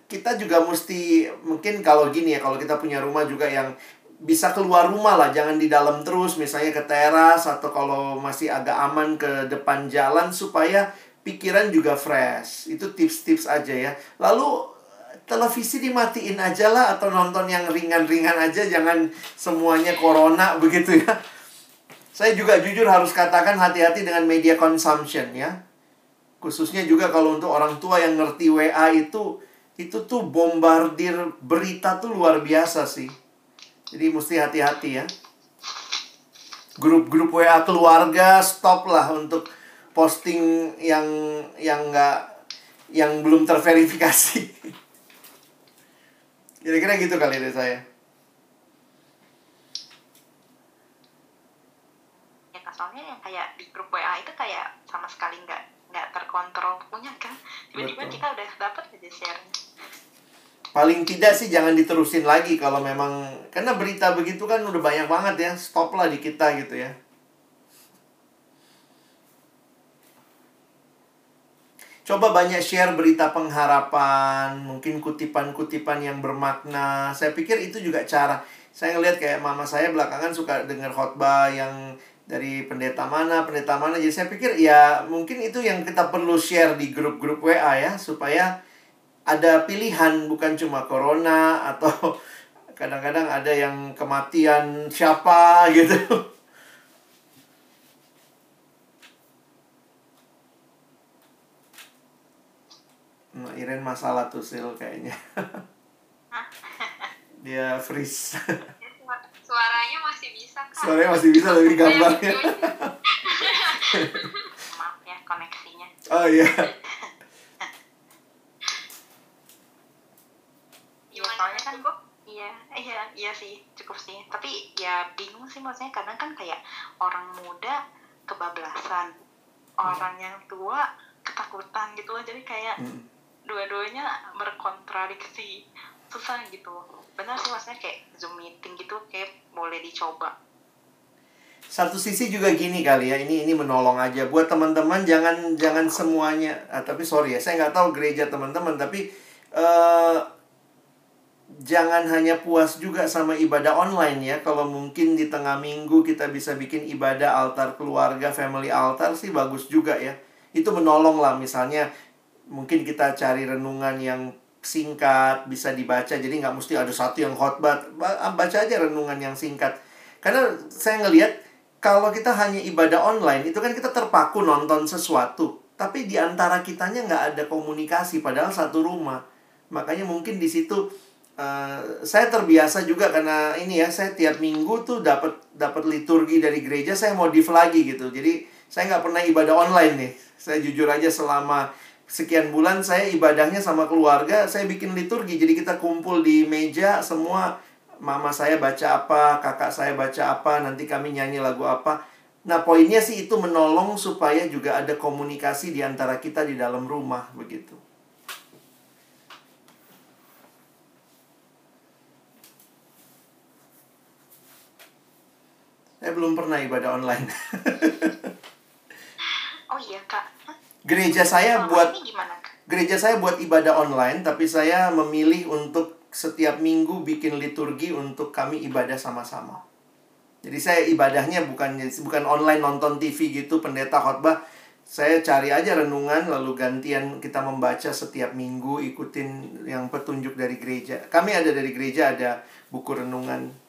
kita juga mesti mungkin kalau gini ya kalau kita punya rumah juga yang bisa keluar rumah lah jangan di dalam terus misalnya ke teras atau kalau masih agak aman ke depan jalan supaya pikiran juga fresh itu tips-tips aja ya lalu televisi dimatiin aja lah atau nonton yang ringan-ringan aja jangan semuanya corona begitu ya saya juga jujur harus katakan hati-hati dengan media consumption ya khususnya juga kalau untuk orang tua yang ngerti WA itu itu tuh bombardir berita tuh luar biasa sih. Jadi mesti hati-hati ya. Grup-grup WA keluarga stop lah untuk posting yang yang nggak yang belum terverifikasi. Kira-kira gitu kali dari saya. ya soalnya yang kayak di grup WA itu kayak sama sekali nggak nggak terkontrol punya kan tiba-tiba kita udah dapat aja share Paling tidak sih jangan diterusin lagi kalau memang karena berita begitu kan udah banyak banget ya. Stop lah di kita gitu ya. Coba banyak share berita pengharapan, mungkin kutipan-kutipan yang bermakna. Saya pikir itu juga cara. Saya ngelihat kayak mama saya belakangan suka dengar khotbah yang dari pendeta mana, pendeta mana. Jadi saya pikir ya mungkin itu yang kita perlu share di grup-grup WA ya supaya ada pilihan bukan cuma corona atau kadang-kadang ada yang kematian siapa gitu. Iren masalah tuh Sil kayaknya. Dia freeze. Suaranya masih bisa kan? Suaranya masih bisa tapi gambarnya. Maaf ya koneksinya. Oh iya. Iya soalnya kan Iya, iya, iya sih, cukup sih. Tapi ya bingung sih maksudnya kadang kan kayak orang muda kebablasan, orang yang tua ketakutan gitu loh. Jadi kayak Mm. Dua-duanya berkontradiksi, susah gitu. Benar sih maksudnya kayak zoom meeting gitu kayak boleh dicoba. Satu sisi juga gini kali ya, ini ini menolong aja buat teman-teman jangan jangan semuanya. Ah, tapi sorry ya, saya nggak tahu gereja teman-teman, tapi eh jangan hanya puas juga sama ibadah online ya. Kalau mungkin di tengah minggu kita bisa bikin ibadah altar keluarga, family altar sih bagus juga ya. Itu menolong lah misalnya mungkin kita cari renungan yang singkat bisa dibaca. Jadi nggak mesti ada satu yang khotbah. Ba- baca aja renungan yang singkat. Karena saya ngelihat kalau kita hanya ibadah online itu kan kita terpaku nonton sesuatu. Tapi di antara kitanya nggak ada komunikasi padahal satu rumah. Makanya mungkin di situ eh, saya terbiasa juga karena ini ya saya tiap minggu tuh dapat dapat liturgi dari gereja saya modif lagi gitu. Jadi saya nggak pernah ibadah online nih. Saya jujur aja selama sekian bulan saya ibadahnya sama keluarga saya bikin liturgi. Jadi kita kumpul di meja semua mama saya baca apa kakak saya baca apa nanti kami nyanyi lagu apa. Nah poinnya sih itu menolong supaya juga ada komunikasi di antara kita di dalam rumah begitu. Saya belum pernah ibadah online. Oh iya kak? Gereja saya Selama buat gereja saya buat ibadah online, tapi saya memilih untuk setiap minggu bikin liturgi untuk kami ibadah sama-sama. Jadi saya ibadahnya bukan bukan online nonton TV gitu pendeta khotbah. Saya cari aja renungan lalu gantian kita membaca setiap minggu ikutin yang petunjuk dari gereja. Kami ada dari gereja ada buku renungan.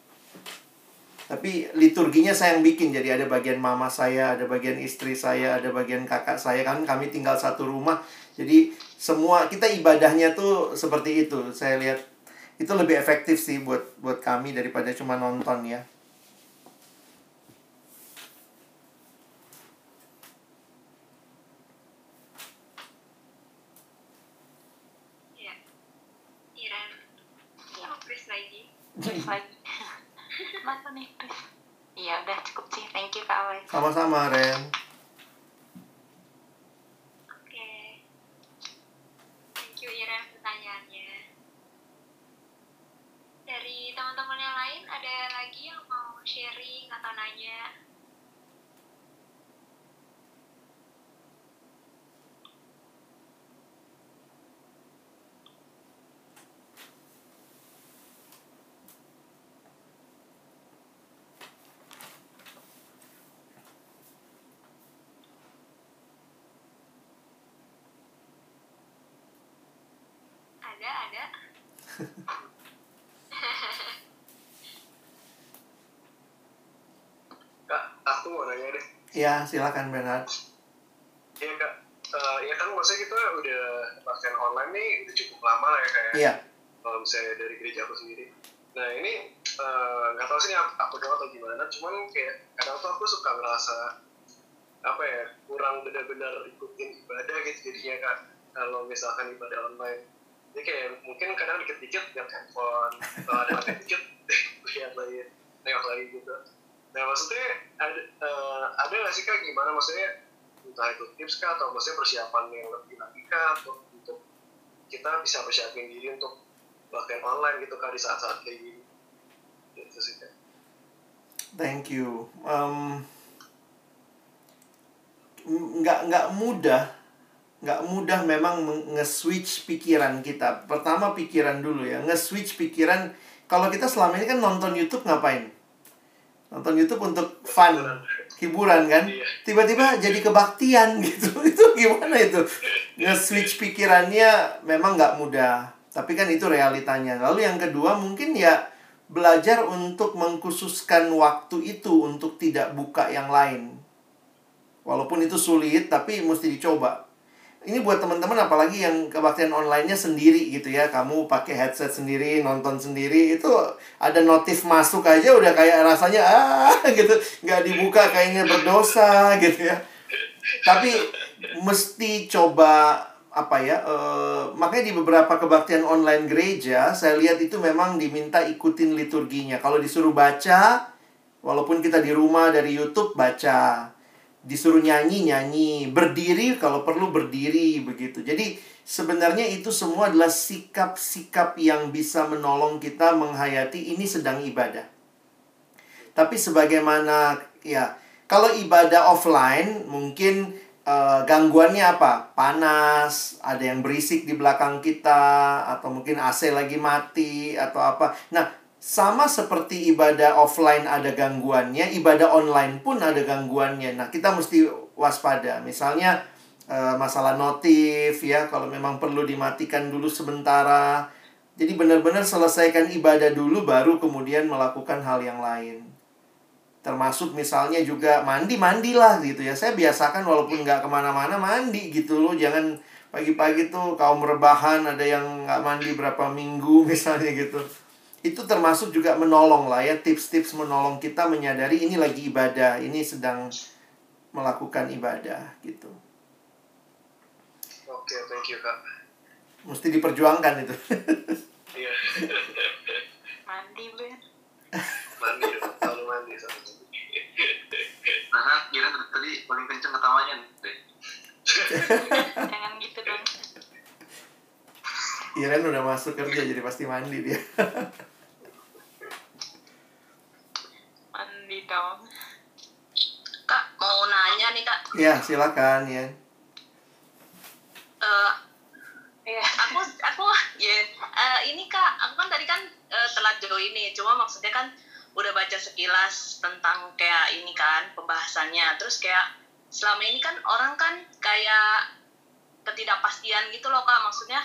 Tapi liturginya saya yang bikin jadi ada bagian mama saya, ada bagian istri saya, ada bagian kakak saya kan kami tinggal satu rumah. Jadi semua kita ibadahnya tuh seperti itu. Saya lihat itu lebih efektif sih buat buat kami daripada cuma nonton ya. Iya. Iya, Oh, lagi. terus lagi. Mana nih Chris? Iya udah cukup sih, thank you kak Alex. Sama-sama Ren. Oke. Thank you Iren pertanyaannya. Dari teman-teman yang lain ada lagi yang mau sharing atau nanya? Ada, ada. Kak, aku mau nanya deh. Ya, silakan Bernard. Iya kak, Eh, ya kan maksudnya kita udah pakai online nih udah cukup lama lah ya kayak Iya. kalau misalnya dari gereja aku sendiri. Nah ini eh, nggak tahu sih ini aku, aku doang atau gimana, cuman kayak kadang tuh aku suka ngerasa apa ya kurang benar-benar ikutin ibadah gitu jadinya kak kalau misalkan ibadah online. Jadi kayak mungkin kadang dikit-dikit lihat handphone, kalau ada dikit lihat lagi, nengok lagi gitu. Nah maksudnya ada eh, ada nggak sih kak gimana maksudnya entah itu tips kah atau maksudnya persiapan yang lebih lagi kah untuk untuk kita bisa persiapin diri untuk bahkan online gitu kak di saat-saat kayak gini gitu sih kak Thank you. Um, nggak nggak mudah, nggak mudah memang nge-switch pikiran kita. Pertama pikiran dulu ya, nge-switch pikiran. Kalau kita selama ini kan nonton YouTube ngapain? Nonton YouTube untuk fun. hiburan kan Iya. tiba-tiba jadi kebaktian gitu itu gimana itu nge-switch pikirannya memang nggak mudah tapi kan itu realitanya lalu yang kedua mungkin ya belajar untuk mengkhususkan waktu itu untuk tidak buka yang lain walaupun itu sulit tapi mesti dicoba ini buat teman-teman apalagi yang kebaktian online-nya sendiri gitu ya. Kamu pakai headset sendiri nonton sendiri itu ada notif masuk aja udah kayak rasanya ah gitu. Nggak dibuka kayaknya berdosa gitu ya. Tapi mesti coba apa ya eh, makanya di beberapa kebaktian online gereja saya lihat itu memang diminta ikutin liturginya. Kalau disuruh baca walaupun kita di rumah dari YouTube baca disuruh nyanyi nyanyi. Berdiri kalau perlu berdiri begitu. Jadi sebenarnya itu semua adalah sikap-sikap yang bisa menolong kita menghayati ini sedang ibadah. Tapi sebagaimana ya kalau ibadah offline mungkin eh, gangguannya apa? Panas ada yang berisik di belakang kita atau mungkin AC lagi mati atau apa. Nah sama seperti ibadah offline ada gangguannya, ibadah online pun ada gangguannya. Nah, kita mesti waspada. Misalnya eh, masalah notif ya, kalau memang perlu dimatikan dulu sementara. Jadi benar-benar selesaikan ibadah dulu baru kemudian melakukan hal yang lain. Termasuk misalnya juga mandi-mandilah gitu ya. Saya biasakan walaupun nggak ke mana-mana mandi gitu loh. Jangan pagi-pagi tuh kaum rebahan ada yang nggak mandi berapa minggu misalnya gitu itu termasuk juga menolong lah ya tips-tips menolong kita menyadari ini lagi ibadah ini sedang melakukan ibadah gitu Oke, thank you kak. mesti diperjuangkan itu Iya, mandi Ben mandi selalu mandi satu. Nah, kira tadi paling kenceng ketawanya deh. jangan gitu dong Iren udah masuk kerja jadi pasti mandi dia mandi dong Kak, mau nanya nih kak. ya silakan ya Eh, Iya. aku aku ya eh, ini kak aku kan tadi kan eh, telat join nih cuma maksudnya kan udah baca sekilas tentang kayak ini kan pembahasannya terus kayak selama ini kan orang kan kayak ketidakpastian gitu loh kak maksudnya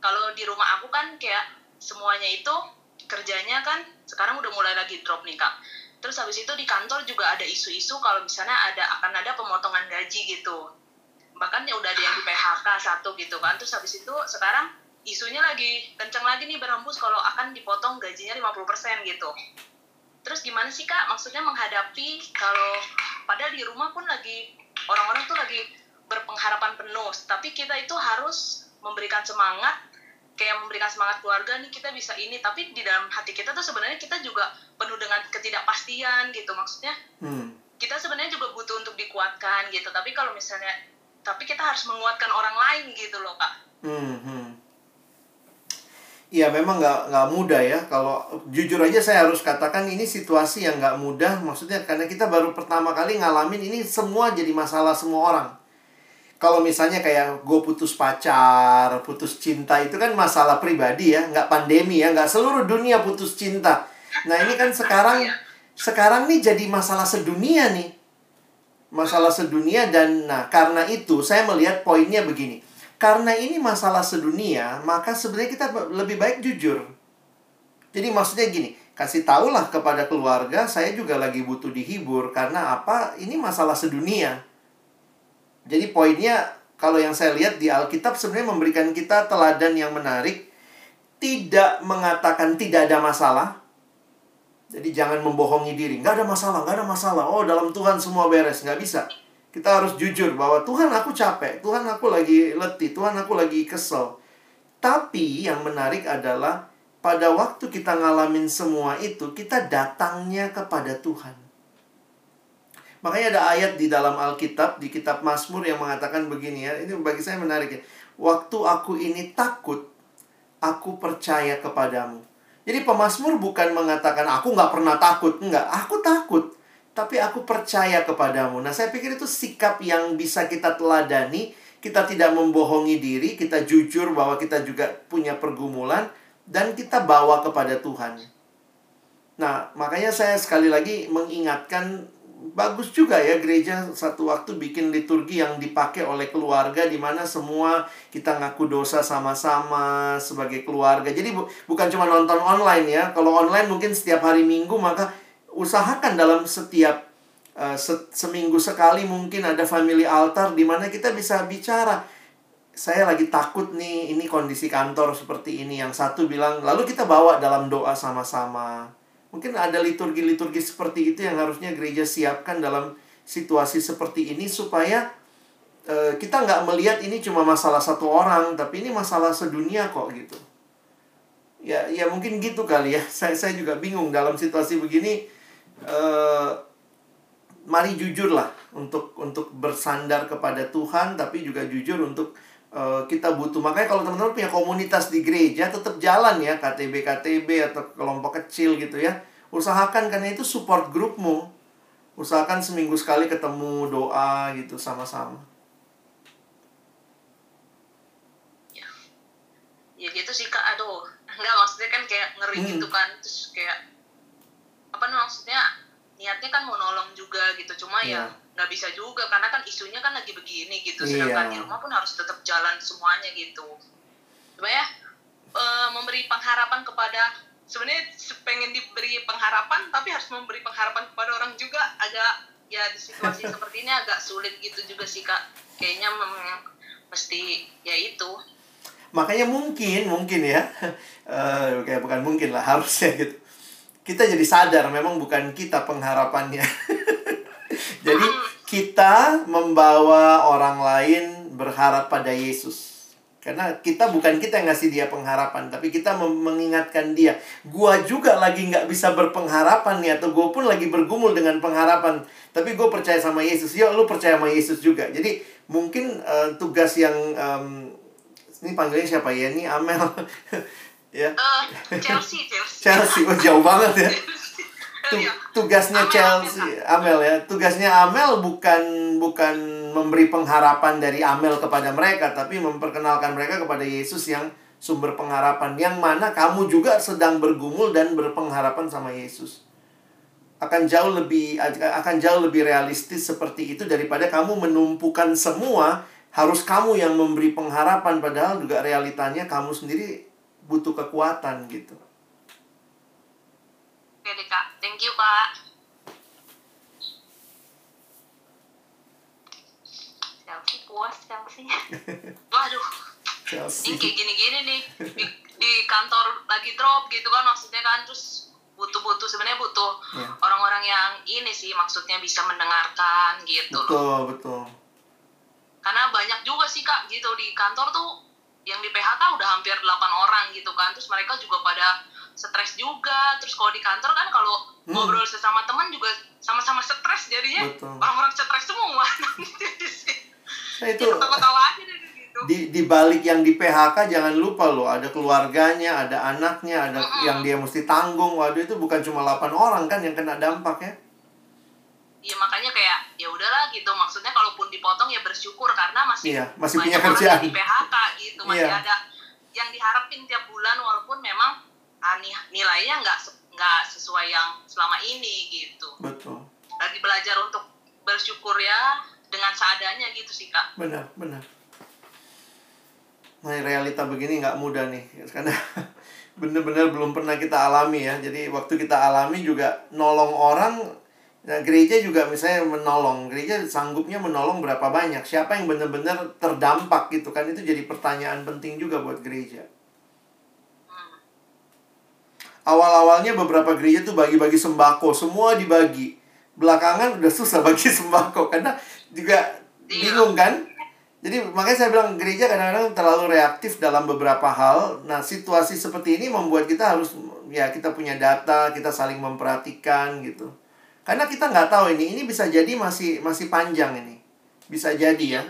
kalau di rumah aku kan kayak semuanya itu kerjanya kan sekarang udah mulai lagi drop nih kak. Terus habis itu di kantor juga ada isu-isu kalau misalnya ada akan ada pemotongan gaji gitu. Bahkan ya udah ada yang di PHK satu gitu kan. Terus habis itu sekarang isunya lagi kenceng lagi nih berhembus kalau akan dipotong gajinya 50% gitu. Terus gimana sih kak? Maksudnya menghadapi kalau padahal di rumah pun lagi orang-orang tuh lagi berpengharapan penuh tapi kita itu harus memberikan semangat kayak memberikan semangat keluarga nih kita bisa ini. Tapi di dalam hati kita tuh sebenarnya kita juga penuh dengan ketidakpastian gitu. Maksudnya hmm. kita sebenarnya juga butuh untuk dikuatkan gitu. Tapi kalau misalnya tapi kita harus menguatkan orang lain gitu loh kak. Hmm, hmm. Iya memang nggak nggak mudah ya. Kalau jujur aja saya harus katakan ini situasi yang nggak mudah. Maksudnya karena kita baru pertama kali ngalamin ini semua jadi masalah semua orang kalau misalnya kayak gue putus pacar putus cinta itu kan masalah pribadi ya nggak pandemi ya nggak seluruh dunia putus cinta. Nah ini kan sekarang sekarang nih jadi masalah sedunia nih. Masalah sedunia dan nah karena itu saya melihat poinnya begini. Karena ini masalah sedunia maka sebenarnya kita lebih baik jujur. Jadi maksudnya gini kasih tahulah kepada keluarga saya juga lagi butuh dihibur. Karena apa? Ini masalah sedunia jadi poinnya kalau yang saya lihat di Alkitab sebenarnya memberikan kita teladan yang menarik tidak mengatakan tidak ada masalah jadi jangan membohongi diri. Nggak ada masalah, nggak ada masalah. Oh, dalam Tuhan semua beres. Nggak bisa. Kita harus jujur bahwa Tuhan aku capek. Tuhan aku lagi letih. Tuhan aku lagi kesel. Tapi yang menarik adalah pada waktu kita ngalamin semua itu, kita datangnya kepada Tuhan. Makanya ada ayat di dalam Alkitab, di kitab Mazmur yang mengatakan begini ya. Ini bagi saya menarik ya. Waktu aku ini takut, aku percaya kepadamu. Jadi pemazmur bukan mengatakan aku nggak pernah takut, enggak, aku takut, tapi aku percaya kepadamu. Nah, saya pikir itu sikap yang bisa kita teladani. Kita tidak membohongi diri, kita jujur bahwa kita juga punya pergumulan dan kita bawa kepada Tuhan. Nah, makanya saya sekali lagi mengingatkan bagus juga ya gereja satu waktu bikin liturgi yang dipakai oleh keluarga di mana semua kita ngaku dosa sama-sama sebagai keluarga. Jadi bu bukan cuma nonton online ya. Kalau online mungkin setiap hari Minggu maka usahakan dalam setiap uh, se seminggu sekali mungkin ada family altar di mana kita bisa bicara. Saya lagi takut nih, ini kondisi kantor seperti ini. Yang satu bilang, lalu kita bawa dalam doa sama-sama Mungkin ada liturgi-liturgi seperti itu yang harusnya gereja siapkan dalam situasi seperti ini supaya uh, kita nggak melihat ini cuma masalah satu orang, tapi ini masalah sedunia kok gitu. Ya, ya mungkin gitu kali ya. Saya saya juga bingung dalam situasi begini. Uh, mari jujur lah untuk untuk bersandar kepada Tuhan, tapi juga jujur untuk Eh, kita butuh. Makanya kalau teman-teman punya komunitas di gereja tetap jalan ya KTB KTB atau kelompok kecil gitu ya. Usahakan karena itu support grupmu. Usahakan seminggu sekali ketemu doa gitu sama-sama. Ya ya gitu sih kak. Aduh. Enggak maksudnya kan kayak ngeri hmm. gitu kan. Terus kayak apa nih maksudnya niatnya kan mau nolong juga gitu. Cuma yeah. ya iya nggak bisa juga karena kan isunya kan lagi begini gitu iya. sedangkan di rumah pun harus tetap jalan semuanya gitu. Coba ya e, memberi pengharapan kepada sebenarnya pengen diberi pengharapan tapi harus memberi pengharapan kepada orang juga agak ya di situasi seperti ini agak sulit gitu juga sih kak. Kayaknya memang mesti ya itu. Makanya mungkin mungkin ya uh, kayak bukan mungkin lah harusnya gitu. Kita jadi sadar memang bukan kita pengharapannya Jadi kita membawa orang lain berharap pada Yesus. Karena kita bukan kita yang ngasih dia pengharapan, tapi kita mengingatkan dia. Gua juga lagi nggak bisa berpengharapan nih, atau gue pun lagi bergumul dengan pengharapan. Tapi gue percaya sama Yesus. Yuk, lu percaya sama Yesus juga. Jadi mungkin uh, tugas yang um, ini panggilnya siapa ya? Ini Amel. ya. Uh, Chelsea, Chelsea. Chelsea, oh jauh banget ya. Iya. tugasnya Amel, Chelsea. Amel ya. Tugasnya Amel bukan bukan memberi pengharapan dari Amel kepada mereka tapi memperkenalkan mereka kepada Yesus yang sumber pengharapan. Yang mana kamu juga sedang bergumul dan berpengharapan sama Yesus. Akan jauh lebih akan jauh lebih realistis seperti itu daripada kamu menumpukan semua. Harus kamu yang memberi pengharapan padahal juga realitanya kamu sendiri butuh kekuatan gitu thank you kak. Chelsea puas Chelsea. Waduh. Chelsea. Ini kayak gini-gini nih di, di kantor lagi drop gitu kan maksudnya kan terus butuh-butuh sebenarnya butuh orang ya. orang-orang yang ini sih maksudnya bisa mendengarkan gitu betul, loh. Betul, Karena banyak juga sih kak gitu di kantor tuh yang di PHK udah hampir 8 orang gitu kan terus mereka juga pada stres juga. Terus kalau di kantor kan kalau hmm. ngobrol sesama teman juga sama-sama stres jadinya. Orang-orang stres semua. Nah, itu ya, ketawa aja deh gitu. di di balik yang di PHK jangan lupa loh ada keluarganya ada anaknya ada mm -hmm. yang dia mesti tanggung. Waduh itu bukan cuma 8 orang kan yang kena dampak ya. Iya makanya kayak ya udahlah gitu. Maksudnya kalaupun dipotong ya bersyukur karena masih iya, masih punya kerjaan. di PHK gitu. Masih iya. ada yang diharapin tiap bulan walaupun memang nilainya nggak nggak sesuai yang selama ini gitu. Betul. Lagi belajar untuk bersyukur ya dengan seadanya gitu sih kak. Benar benar. Nah realita begini nggak mudah nih karena bener-bener belum pernah kita alami ya. Jadi waktu kita alami juga nolong orang Nah, gereja juga misalnya menolong, gereja sanggupnya menolong berapa banyak? Siapa yang benar-benar terdampak gitu kan? Itu jadi pertanyaan penting juga buat gereja awal-awalnya beberapa gereja tuh bagi-bagi sembako, semua dibagi. Belakangan udah susah bagi sembako karena juga iya. bingung kan? Jadi makanya saya bilang gereja kadang-kadang terlalu reaktif dalam beberapa hal. Nah, situasi seperti ini membuat kita harus ya kita punya data, kita saling memperhatikan gitu. Karena kita nggak tahu ini, ini bisa jadi masih masih panjang ini. Bisa jadi ya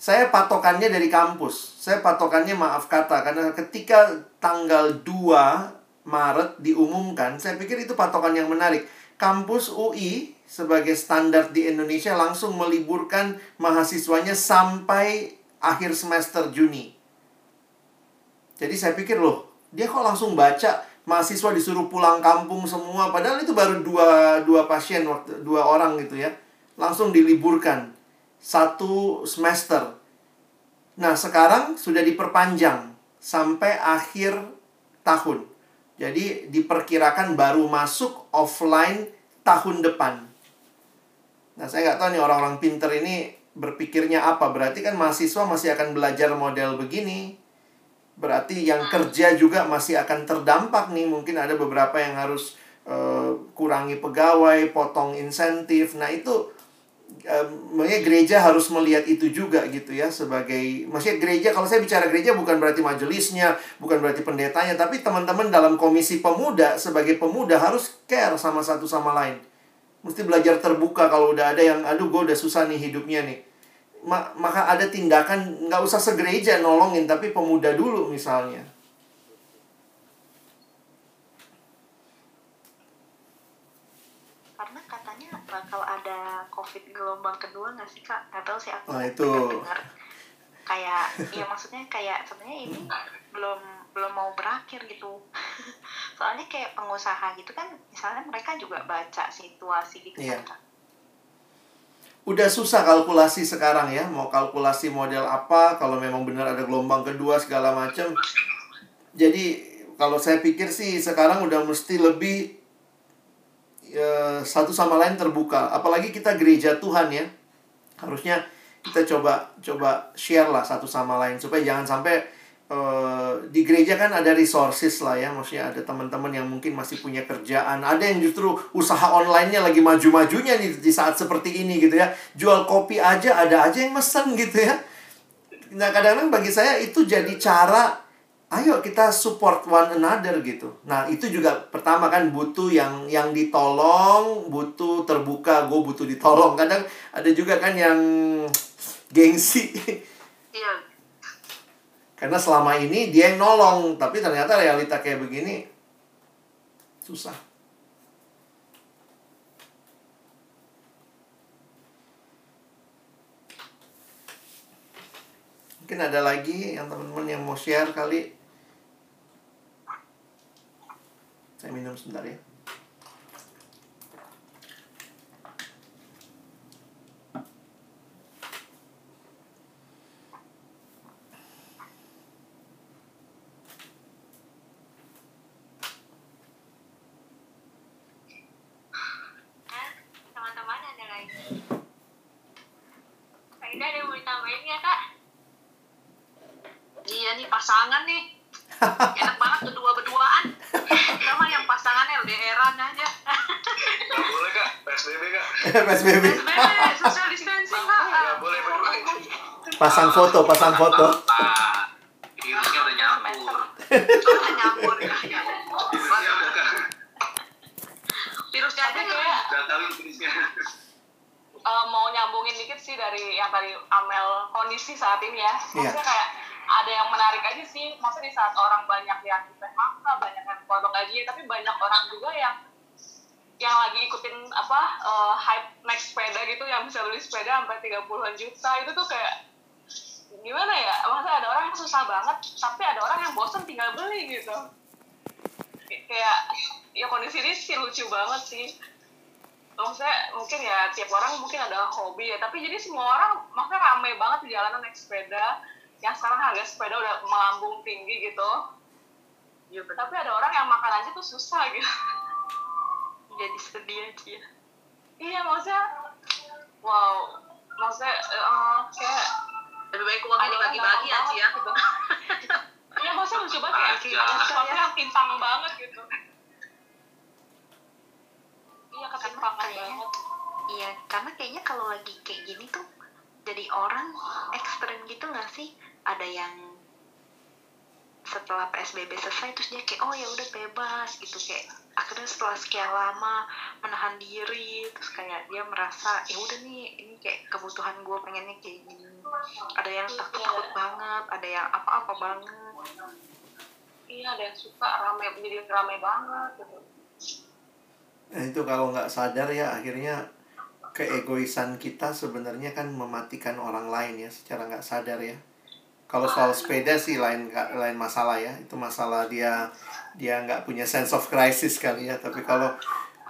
saya patokannya dari kampus. Saya patokannya maaf kata karena ketika tanggal 2 Maret diumumkan, saya pikir itu patokan yang menarik. Kampus UI sebagai standar di Indonesia langsung meliburkan mahasiswanya sampai akhir semester Juni. Jadi saya pikir loh, dia kok langsung baca mahasiswa disuruh pulang kampung semua padahal itu baru dua dua pasien dua orang gitu ya langsung diliburkan satu semester. Nah sekarang sudah diperpanjang sampai akhir tahun. Jadi diperkirakan baru masuk offline tahun depan. Nah saya nggak tahu nih orang-orang pinter ini berpikirnya apa. Berarti kan mahasiswa masih akan belajar model begini. Berarti yang kerja juga masih akan terdampak nih. Mungkin ada beberapa yang harus uh, kurangi pegawai potong insentif. Nah itu um, gereja harus melihat itu juga gitu ya sebagai maksudnya gereja kalau saya bicara gereja bukan berarti majelisnya bukan berarti pendetanya tapi teman-teman dalam komisi pemuda sebagai pemuda harus care sama satu sama lain. Mesti belajar terbuka kalau udah ada yang aduh gue udah susah nih hidupnya nih. Maka ada tindakan nggak usah segereja nolongin tapi pemuda dulu misalnya karena katanya bakal ada covid gelombang kedua nggak sih kak? Nggak tahu sih aku nah, itu. dengar kayak ya maksudnya kayak sebenarnya ini belum belum mau berakhir gitu. Soalnya kayak pengusaha gitu kan misalnya mereka juga baca situasi gitu yeah. kan udah susah kalkulasi sekarang ya mau kalkulasi model apa kalau memang benar ada gelombang kedua segala macam. Jadi kalau saya pikir sih sekarang udah mesti lebih ya, satu sama lain terbuka. Apalagi kita gereja Tuhan ya. Harusnya kita coba coba share lah satu sama lain. Supaya jangan sampai uh, di gereja kan ada resources lah ya. Maksudnya ada teman-teman yang mungkin masih punya kerjaan. Ada yang justru usaha online-nya lagi maju-majunya nih di saat seperti ini gitu ya. Jual kopi aja ada aja yang mesen gitu ya. Nah kadang-kadang bagi saya itu jadi cara ayo kita support one another gitu nah itu juga pertama kan butuh yang yang ditolong butuh terbuka gue butuh ditolong kadang ada juga kan yang gengsi iya karena selama ini dia yang nolong, tapi ternyata realita kayak begini susah. Mungkin ada lagi yang teman-teman yang mau share kali. Saya minum sebentar ya. pasangan nih enak banget berdua berduaan sama yang pasangannya LDRan aja nggak boleh kak PSBB kak PSBB PSBB social distancing kak nggak boleh berdua pasang foto. Virusnya udah nyampur udah nyampur ya virusnya udah virusnya aja kayak udah tahu virusnya. Uh, mau nyambungin dikit sih dari yang tadi Amel kondisi saat ini ya. Maksudnya kayak ada yang menarik aja sih. Maksudnya di saat orang banyak yang di PHK banyak yang potong gaji tapi banyak orang juga yang yang lagi ikutin apa uh, hype naik sepeda gitu yang bisa beli sepeda sampai 30-an juta itu tuh kayak gimana ya maksudnya ada orang yang susah banget tapi ada orang yang bosan gitu. Kayak ya kondisi ini sih lucu banget sih. Maksudnya mungkin ya tiap orang mungkin ada hobi ya. Tapi jadi semua orang maksudnya rame banget di jalanan naik sepeda. Yang sekarang harga sepeda udah melambung tinggi gitu. Ya, tapi ada orang yang makan aja tuh susah gitu. Jadi sedih aja ya. Iya maksudnya wow. Maksudnya uh, kayak lebih baik uangnya dibagi-bagi aja ya gitu iya maksudnya lucu banget ya sesuatu yang timpang banget gitu. Iya ketimpangan banget. iya karena kayaknya kalau lagi kayak gini tuh jadi orang ekstrim gitu gak sih? Ada yang setelah PSBB selesai terus dia kayak oh ya udah bebas gitu. Kayak akhirnya setelah sekian lama menahan diri terus kayak dia merasa ya udah nih ini kayak kebutuhan gue pengennya kayak gini. Ada yang takut takut iya. banget ada yang apa apa banget iya ada yang suka rame jadi rame banget gitu nah itu kalau nggak sadar ya akhirnya keegoisan kita sebenarnya kan mematikan orang lain ya secara nggak sadar ya Kalau soal sepeda sih lain lain masalah ya. Itu masalah dia dia nggak punya sense of crisis kali ya. Tapi kalau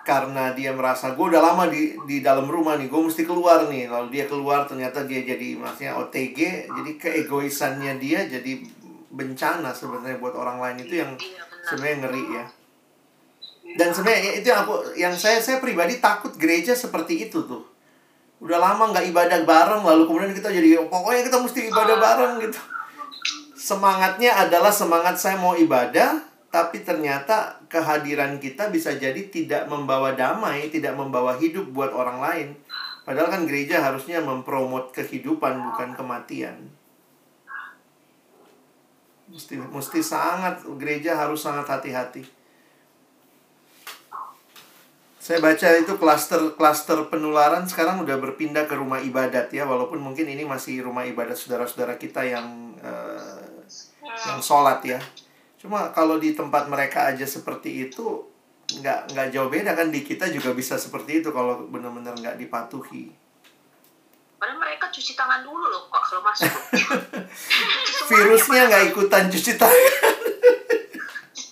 karena dia merasa gue udah lama di di dalam rumah nih, gue mesti keluar nih. Lalu dia keluar ternyata dia jadi maksudnya OTG, jadi keegoisannya dia jadi bencana sebenarnya buat orang lain itu yang Iya, benar. sebenarnya ngeri ya. Dan sebenarnya itu yang aku yang saya saya pribadi takut gereja seperti itu tuh. Udah lama nggak ibadah bareng lalu kemudian kita jadi pokoknya kita mesti ibadah bareng gitu. Semangatnya adalah semangat saya mau ibadah tapi ternyata kehadiran kita bisa jadi tidak membawa damai, tidak membawa hidup buat orang lain. Padahal kan gereja harusnya mempromot kehidupan bukan kematian. Mesti mesti sangat gereja harus sangat hati-hati. Saya baca itu klaster-klaster penularan sekarang udah berpindah ke rumah ibadat ya, walaupun mungkin ini masih rumah ibadat saudara-saudara kita yang eh, yang sholat ya. Cuma kalau di tempat mereka aja seperti itu nggak nggak jauh beda kan di kita juga bisa seperti itu kalau benar-benar nggak dipatuhi. Padahal mereka cuci tangan dulu loh kok kalau masuk. Virusnya nggak ikutan cuci tangan.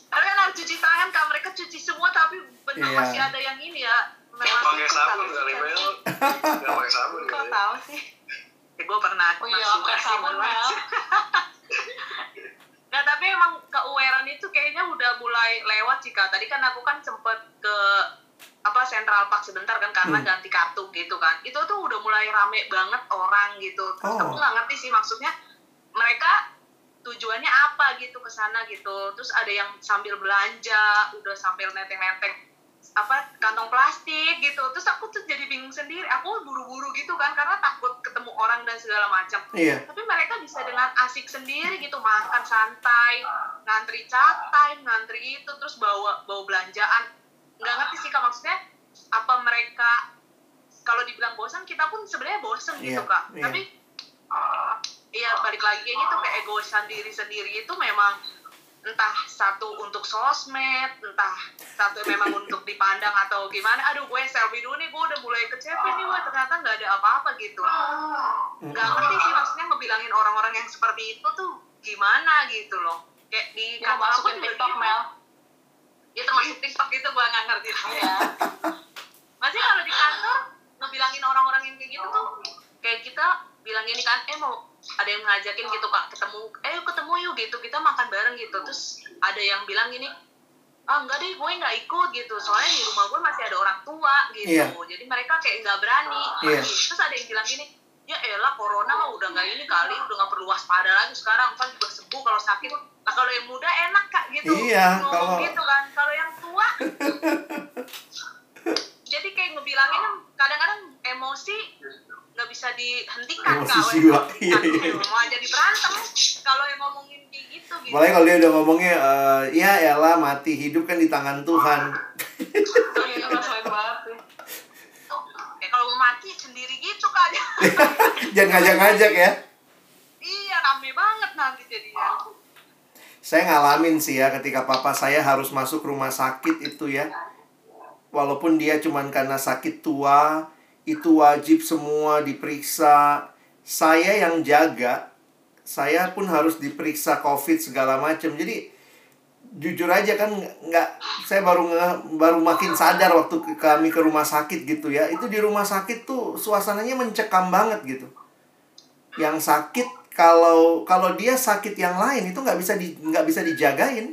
Karena kan harus cuci tangan kan mereka cuci semua tapi benar Iya. masih ada yang ini ya. Memang pakai sabun kali Mel nggak pakai sabun Kau kali tahu sih? Gue pernah Oh iya, masuk pakai sabun. Mel. Nah tapi emang keawarean itu kayaknya udah mulai lewat sih kak. Tadi kan aku kan sempet ke apa Central Park sebentar kan karena Hmm. ganti kartu gitu kan. Itu tuh udah mulai rame banget orang gitu. Terus Oh. aku nggak ngerti sih maksudnya mereka tujuannya apa gitu ke sana gitu. Terus ada yang sambil belanja, udah sambil neteng-neteng apa kantong plastik gitu. Terus aku tuh jadi bingung sendiri. Aku buru-buru gitu kan karena takut ketemu orang dan segala macam Iya. tapi mereka bisa dengan asik sendiri gitu makan santai ngantri cat time ngantri itu terus bawa bawa belanjaan nggak ngerti sih kak maksudnya apa mereka kalau dibilang bosan kita pun sebenarnya bosan gitu Iya, kak iya. tapi uh, iya balik lagi kayak gitu kayak egoisan diri sendiri itu memang entah satu untuk sosmed entah satu memang untuk dipandang atau gimana aduh gue selfie dulu nih gue udah mulai kecepin nih gue ternyata nggak ada apa-apa gitu nggak ngerti sih maksudnya ngebilangin orang-orang yang seperti itu tuh gimana gitu loh kayak di Yang kantor aku juga TikTok, gitu. Mel. Ya termasuk TikTok itu gue nggak ngerti Iya. masih kalau di kantor ngebilangin orang-orang yang kayak gitu tuh kayak kita bilang gini kan eh mau ada yang ngajakin gitu kak ketemu eh yuk ketemu yuk gitu kita makan bareng gitu terus ada yang bilang gini ah enggak deh gue nggak ikut gitu soalnya di rumah gue masih ada orang tua gitu Iya. jadi mereka kayak nggak berani Iya. terus ada yang bilang gini ya elah corona mah udah nggak ini kali udah nggak perlu waspada lagi sekarang kan juga sembuh kalau sakit nah kalau yang muda enak kak gitu Iya, ngomong kalau- gitu kan kalau yang tua jadi kayak ngebilangin kadang-kadang emosi nggak bisa dihentikan Emosi kak jiwa. Iya, iya. mau jadi berantem kalau yang ngomongin kayak gitu gitu Apalagi kalau dia udah ngomongnya eh, ya elah mati hidup kan di tangan Tuhan. Oh, iya, banget sih. Sendiri gitu kak Jangan ngajak-ngajak ya. iya rame banget nanti jadinya Saya ngalamin sih ya ketika papa saya harus masuk rumah sakit itu ya. Walaupun dia cuman karena sakit tua, itu wajib semua diperiksa. Saya yang jaga, saya pun harus diperiksa COVID segala macam. Jadi jujur aja kan nggak saya baru nge- baru makin sadar waktu kami ke rumah sakit gitu ya. Itu di rumah sakit tuh suasananya mencekam banget gitu. Yang sakit kalau kalau dia sakit yang lain itu nggak bisa di nggak bisa dijagain.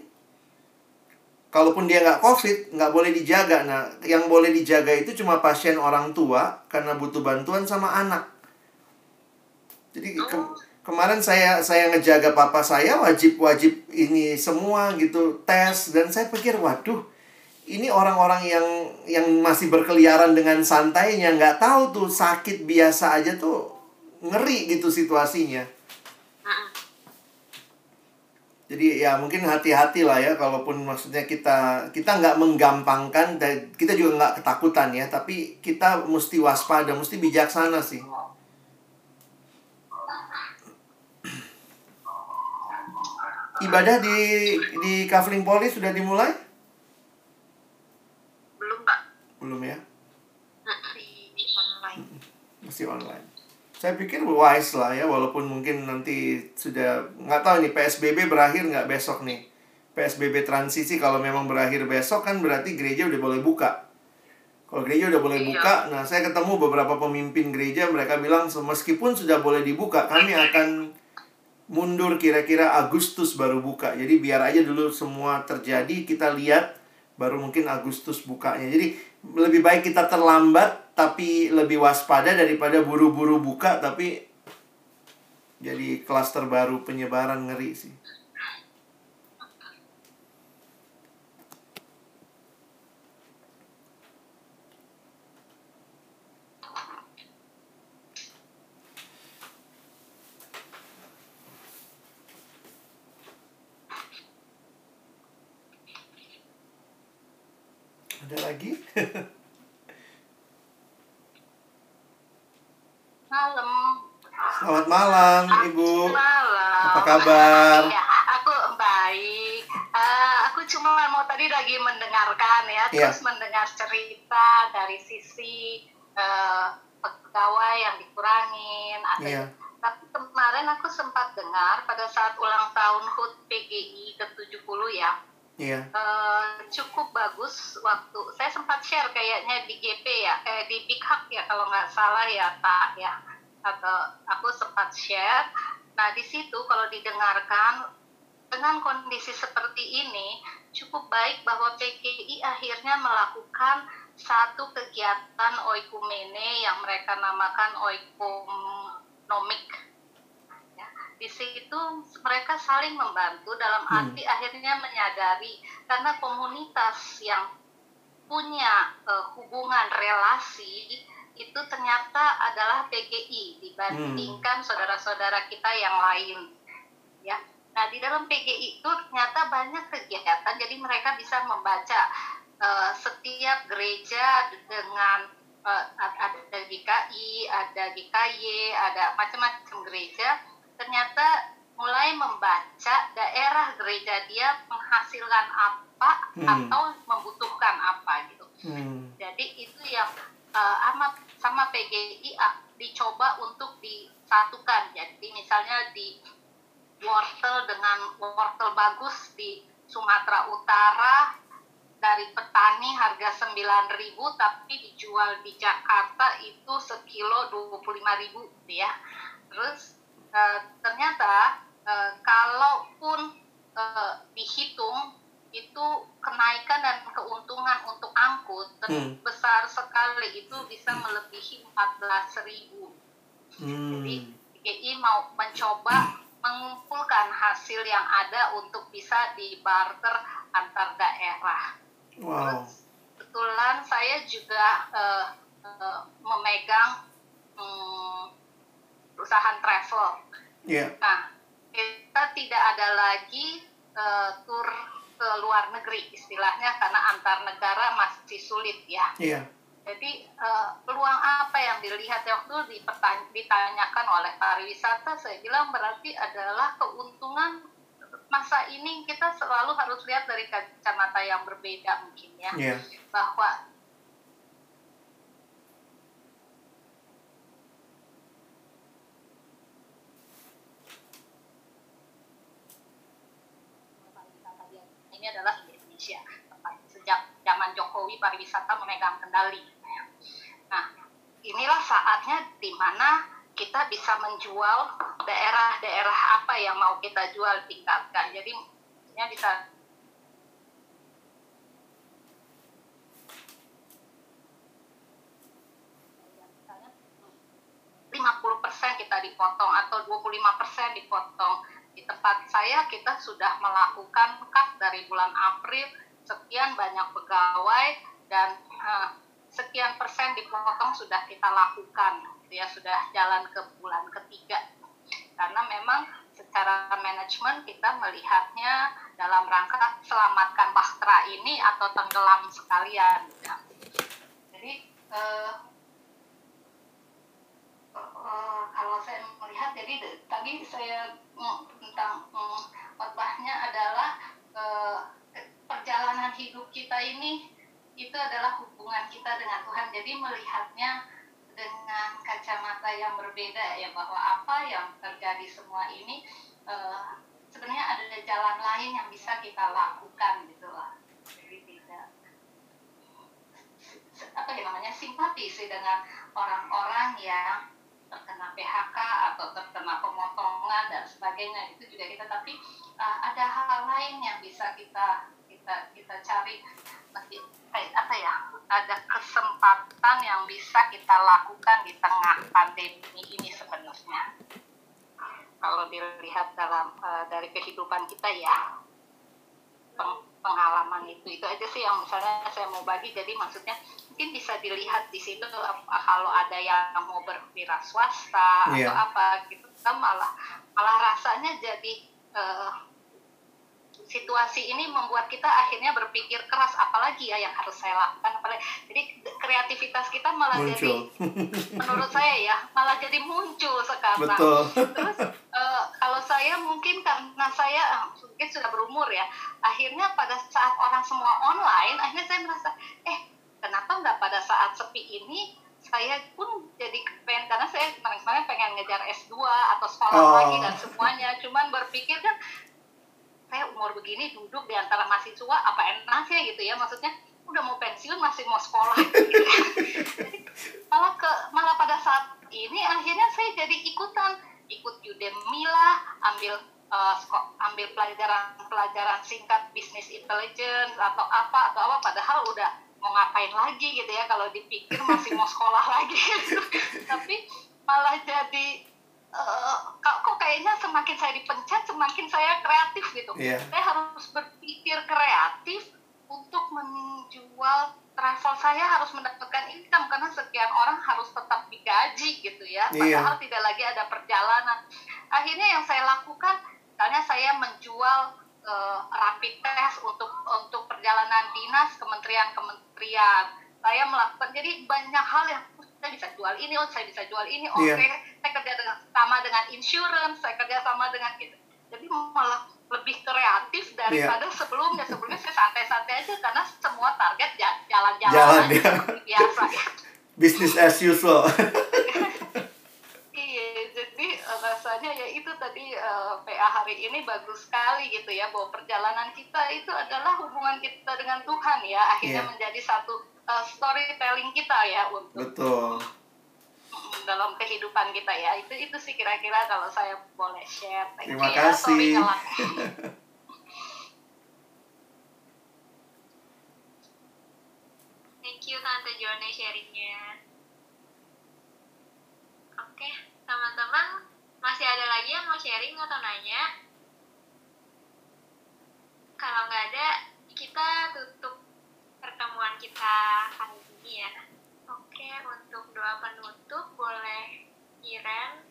Kalaupun dia nggak COVID, nggak boleh dijaga. Nah, yang boleh dijaga itu cuma pasien orang tua karena butuh bantuan sama anak. Jadi ke- kemarin saya saya ngejaga papa saya wajib wajib ini semua gitu tes dan saya pikir waduh ini orang-orang yang yang masih berkeliaran dengan santainya nggak tahu tuh sakit biasa aja tuh ngeri gitu situasinya. Jadi ya mungkin hati-hati lah ya kalaupun maksudnya kita kita nggak menggampangkan dan kita juga nggak ketakutan ya tapi kita mesti waspada mesti bijaksana sih. Ibadah di di Kavling Poli sudah dimulai? belum kak Belum ya, di online masih online. saya pikir wise lah ya walaupun mungkin nanti sudah nggak tahu nih PSBB berakhir nggak besok nih PSBB transisi kalau memang berakhir besok kan berarti gereja udah boleh buka kalau gereja udah boleh Iya. buka nah saya ketemu beberapa pemimpin gereja mereka bilang meskipun sudah boleh dibuka kami akan mundur kira-kira Agustus baru buka. Jadi biar aja dulu semua terjadi kita lihat baru mungkin Agustus bukanya. Jadi lebih baik kita terlambat tapi lebih waspada daripada buru-buru buka tapi jadi klaster baru penyebaran ngeri sih ada lagi Malam. selamat malam ibu Malam. apa kabar Iya, aku baik. Eh, aku cuma mau tadi lagi mendengarkan ya, Iya. terus mendengar cerita dari sisi eh, pegawai yang dikurangin. Atau, Iya. Tapi kemarin aku sempat dengar pada saat ulang tahun HUT PGI ke-70 ya, iya. Eh, cukup bagus waktu saya sempat share kayaknya di GP ya, eh, di Big Hug ya kalau nggak salah ya tak ya, atau aku sempat share. Nah di situ kalau didengarkan dengan kondisi seperti ini cukup baik bahwa PGI akhirnya melakukan satu kegiatan oikumene yang mereka namakan oikonomik ya, di situ mereka saling membantu dalam Hmm. arti akhirnya menyadari. Karena komunitas yang punya eh, hubungan relasi itu ternyata adalah PGI dibandingkan saudara-saudara kita yang lain ya. Nah di dalam PGI itu ternyata banyak kegiatan jadi mereka bisa membaca eh, setiap gereja dengan eh, ada GKI, ada GKY, ada macam-macam gereja, ternyata mulai membaca daerah gereja dia menghasilkan apa Hmm. atau membutuhkan apa gitu. Hmm. Jadi itu yang eh, amat sama PGI ah, dicoba untuk disatukan. Jadi misalnya di wortel dengan wortel bagus di Sumatera Utara dari petani harga 9.000 tapi dijual di Jakarta itu sekilo 25.000 gitu ya. Terus eh, ternyata eh, kalaupun eh, dihitung itu kenaikan dan keuntungan untuk angkut Hmm. besar sekali itu bisa melebihi 14.000. Hmm. Jadi PGI mau mencoba mengumpulkan hasil yang ada untuk bisa dibarter antar daerah. Wow. Kebetulan saya juga eh, eh, memegang hmm, perusahaan travel. Iya. Nah, kita tidak ada lagi eh, tur ke luar negeri istilahnya karena antar negara masih sulit ya. Iya. Jadi eh, peluang apa yang dilihat waktu ditanyakan oleh pariwisata, saya bilang berarti adalah keuntungan masa ini kita selalu harus lihat dari kacamata yang berbeda mungkin ya, Iya. bahwa ini adalah di Indonesia sejak zaman Jokowi memegang kendali. Nah, inilah saatnya di mana kita bisa menjual daerah-daerah apa yang mau kita jual tingkatkan. Jadi maksudnya bisa misalnya 50% kita dipotong atau 25% dipotong. Di tempat saya kita sudah melakukan cut dari bulan April sekian banyak pegawai dan eh, sekian persen dipotong sudah kita lakukan gitu ya sudah jalan ke bulan ketiga karena memang secara manajemen kita melihatnya dalam rangka selamatkan bahtera ini atau tenggelam sekalian gitu ya. jadi eh, eh, kalau saya melihat jadi tadi saya mm, tentang mm, adalah eh, perjalanan hidup kita ini itu adalah hubungan kita dengan Tuhan. Jadi melihatnya dengan kacamata yang berbeda ya bahwa apa yang terjadi semua ini uh, sebenarnya ada jalan lain yang bisa kita lakukan gitu lah. Jadi tidak apa ya namanya? Simpati sih dengan orang-orang yang terkena PHK atau terkena pemotongan dan sebagainya itu juga kita. Tapi uh, ada hal lain yang bisa kita kita kita cari masih kayak apa ya ada kesempatan yang bisa kita lakukan di tengah pandemi ini sebenarnya kalau dilihat dalam uh, dari kehidupan kita ya peng, pengalaman itu itu aja sih yang misalnya saya mau bagi jadi maksudnya mungkin bisa dilihat di situ kalau ada yang mau berwira swasta yeah. atau apa gitu kan malah malah rasanya jadi uh, situasi ini membuat kita akhirnya berpikir keras apalagi ya yang harus saya lakukan apalagi jadi kreativitas kita malah muncul. jadi menurut saya ya malah jadi muncul sekarang Betul. terus uh, kalau saya mungkin karena saya mungkin sudah berumur ya akhirnya pada saat orang semua online akhirnya saya merasa eh kenapa nggak pada saat sepi ini saya pun jadi pengen karena saya kemarin-kemarin pengen ngejar S2 atau sekolah oh. lagi dan semuanya cuman berpikir kan saya umur begini duduk di antara mahasiswa apa enaknya gitu ya maksudnya? Udah mau pensiun masih mau sekolah. Gitu malah ke malah pada saat ini akhirnya saya jadi ikutan. Ikut Udemy lah ambil uh, ambil pelajaran pelajaran singkat bisnis intelligence atau apa atau apa padahal udah mau ngapain lagi gitu ya. Kalau dipikir masih mau sekolah lagi gitu. tapi malah jadi uh, kok kayaknya semakin saya dipencet semakin saya kreatif gitu yeah. saya harus berpikir kreatif untuk menjual travel saya harus mendapatkan income karena sekian orang harus tetap digaji gitu ya iya. padahal yeah. tidak lagi ada perjalanan akhirnya yang saya lakukan misalnya saya menjual uh, rapid test untuk untuk perjalanan dinas kementerian-kementerian saya melakukan jadi banyak hal yang saya bisa jual ini, oh saya bisa jual ini, oke, okay. yeah. saya kerja dengan sama dengan insurance, saya kerja sama dengan gitu. Jadi malah lebih kreatif daripada yeah. sebelumnya. Sebelumnya saya santai-santai aja karena semua target jalan-jalan Jalan, ya. biasa. Ya. Business as usual. iya, jadi eh, rasanya ya itu tadi uh, eh, PA hari ini bagus sekali gitu ya bahwa perjalanan kita itu adalah hubungan kita dengan Tuhan ya akhirnya yeah. menjadi satu uh, storytelling kita ya untuk betul. dalam kehidupan kita ya. Itu itu sih kira-kira kalau saya boleh share. Thank terima you kasih. ya, Thank you Tante Jone sharingnya. Oke, teman-teman masih ada lagi yang mau sharing atau nanya? Kalau nggak ada, pertemuan kita hari ini ya. Oke, untuk doa penutup boleh Iren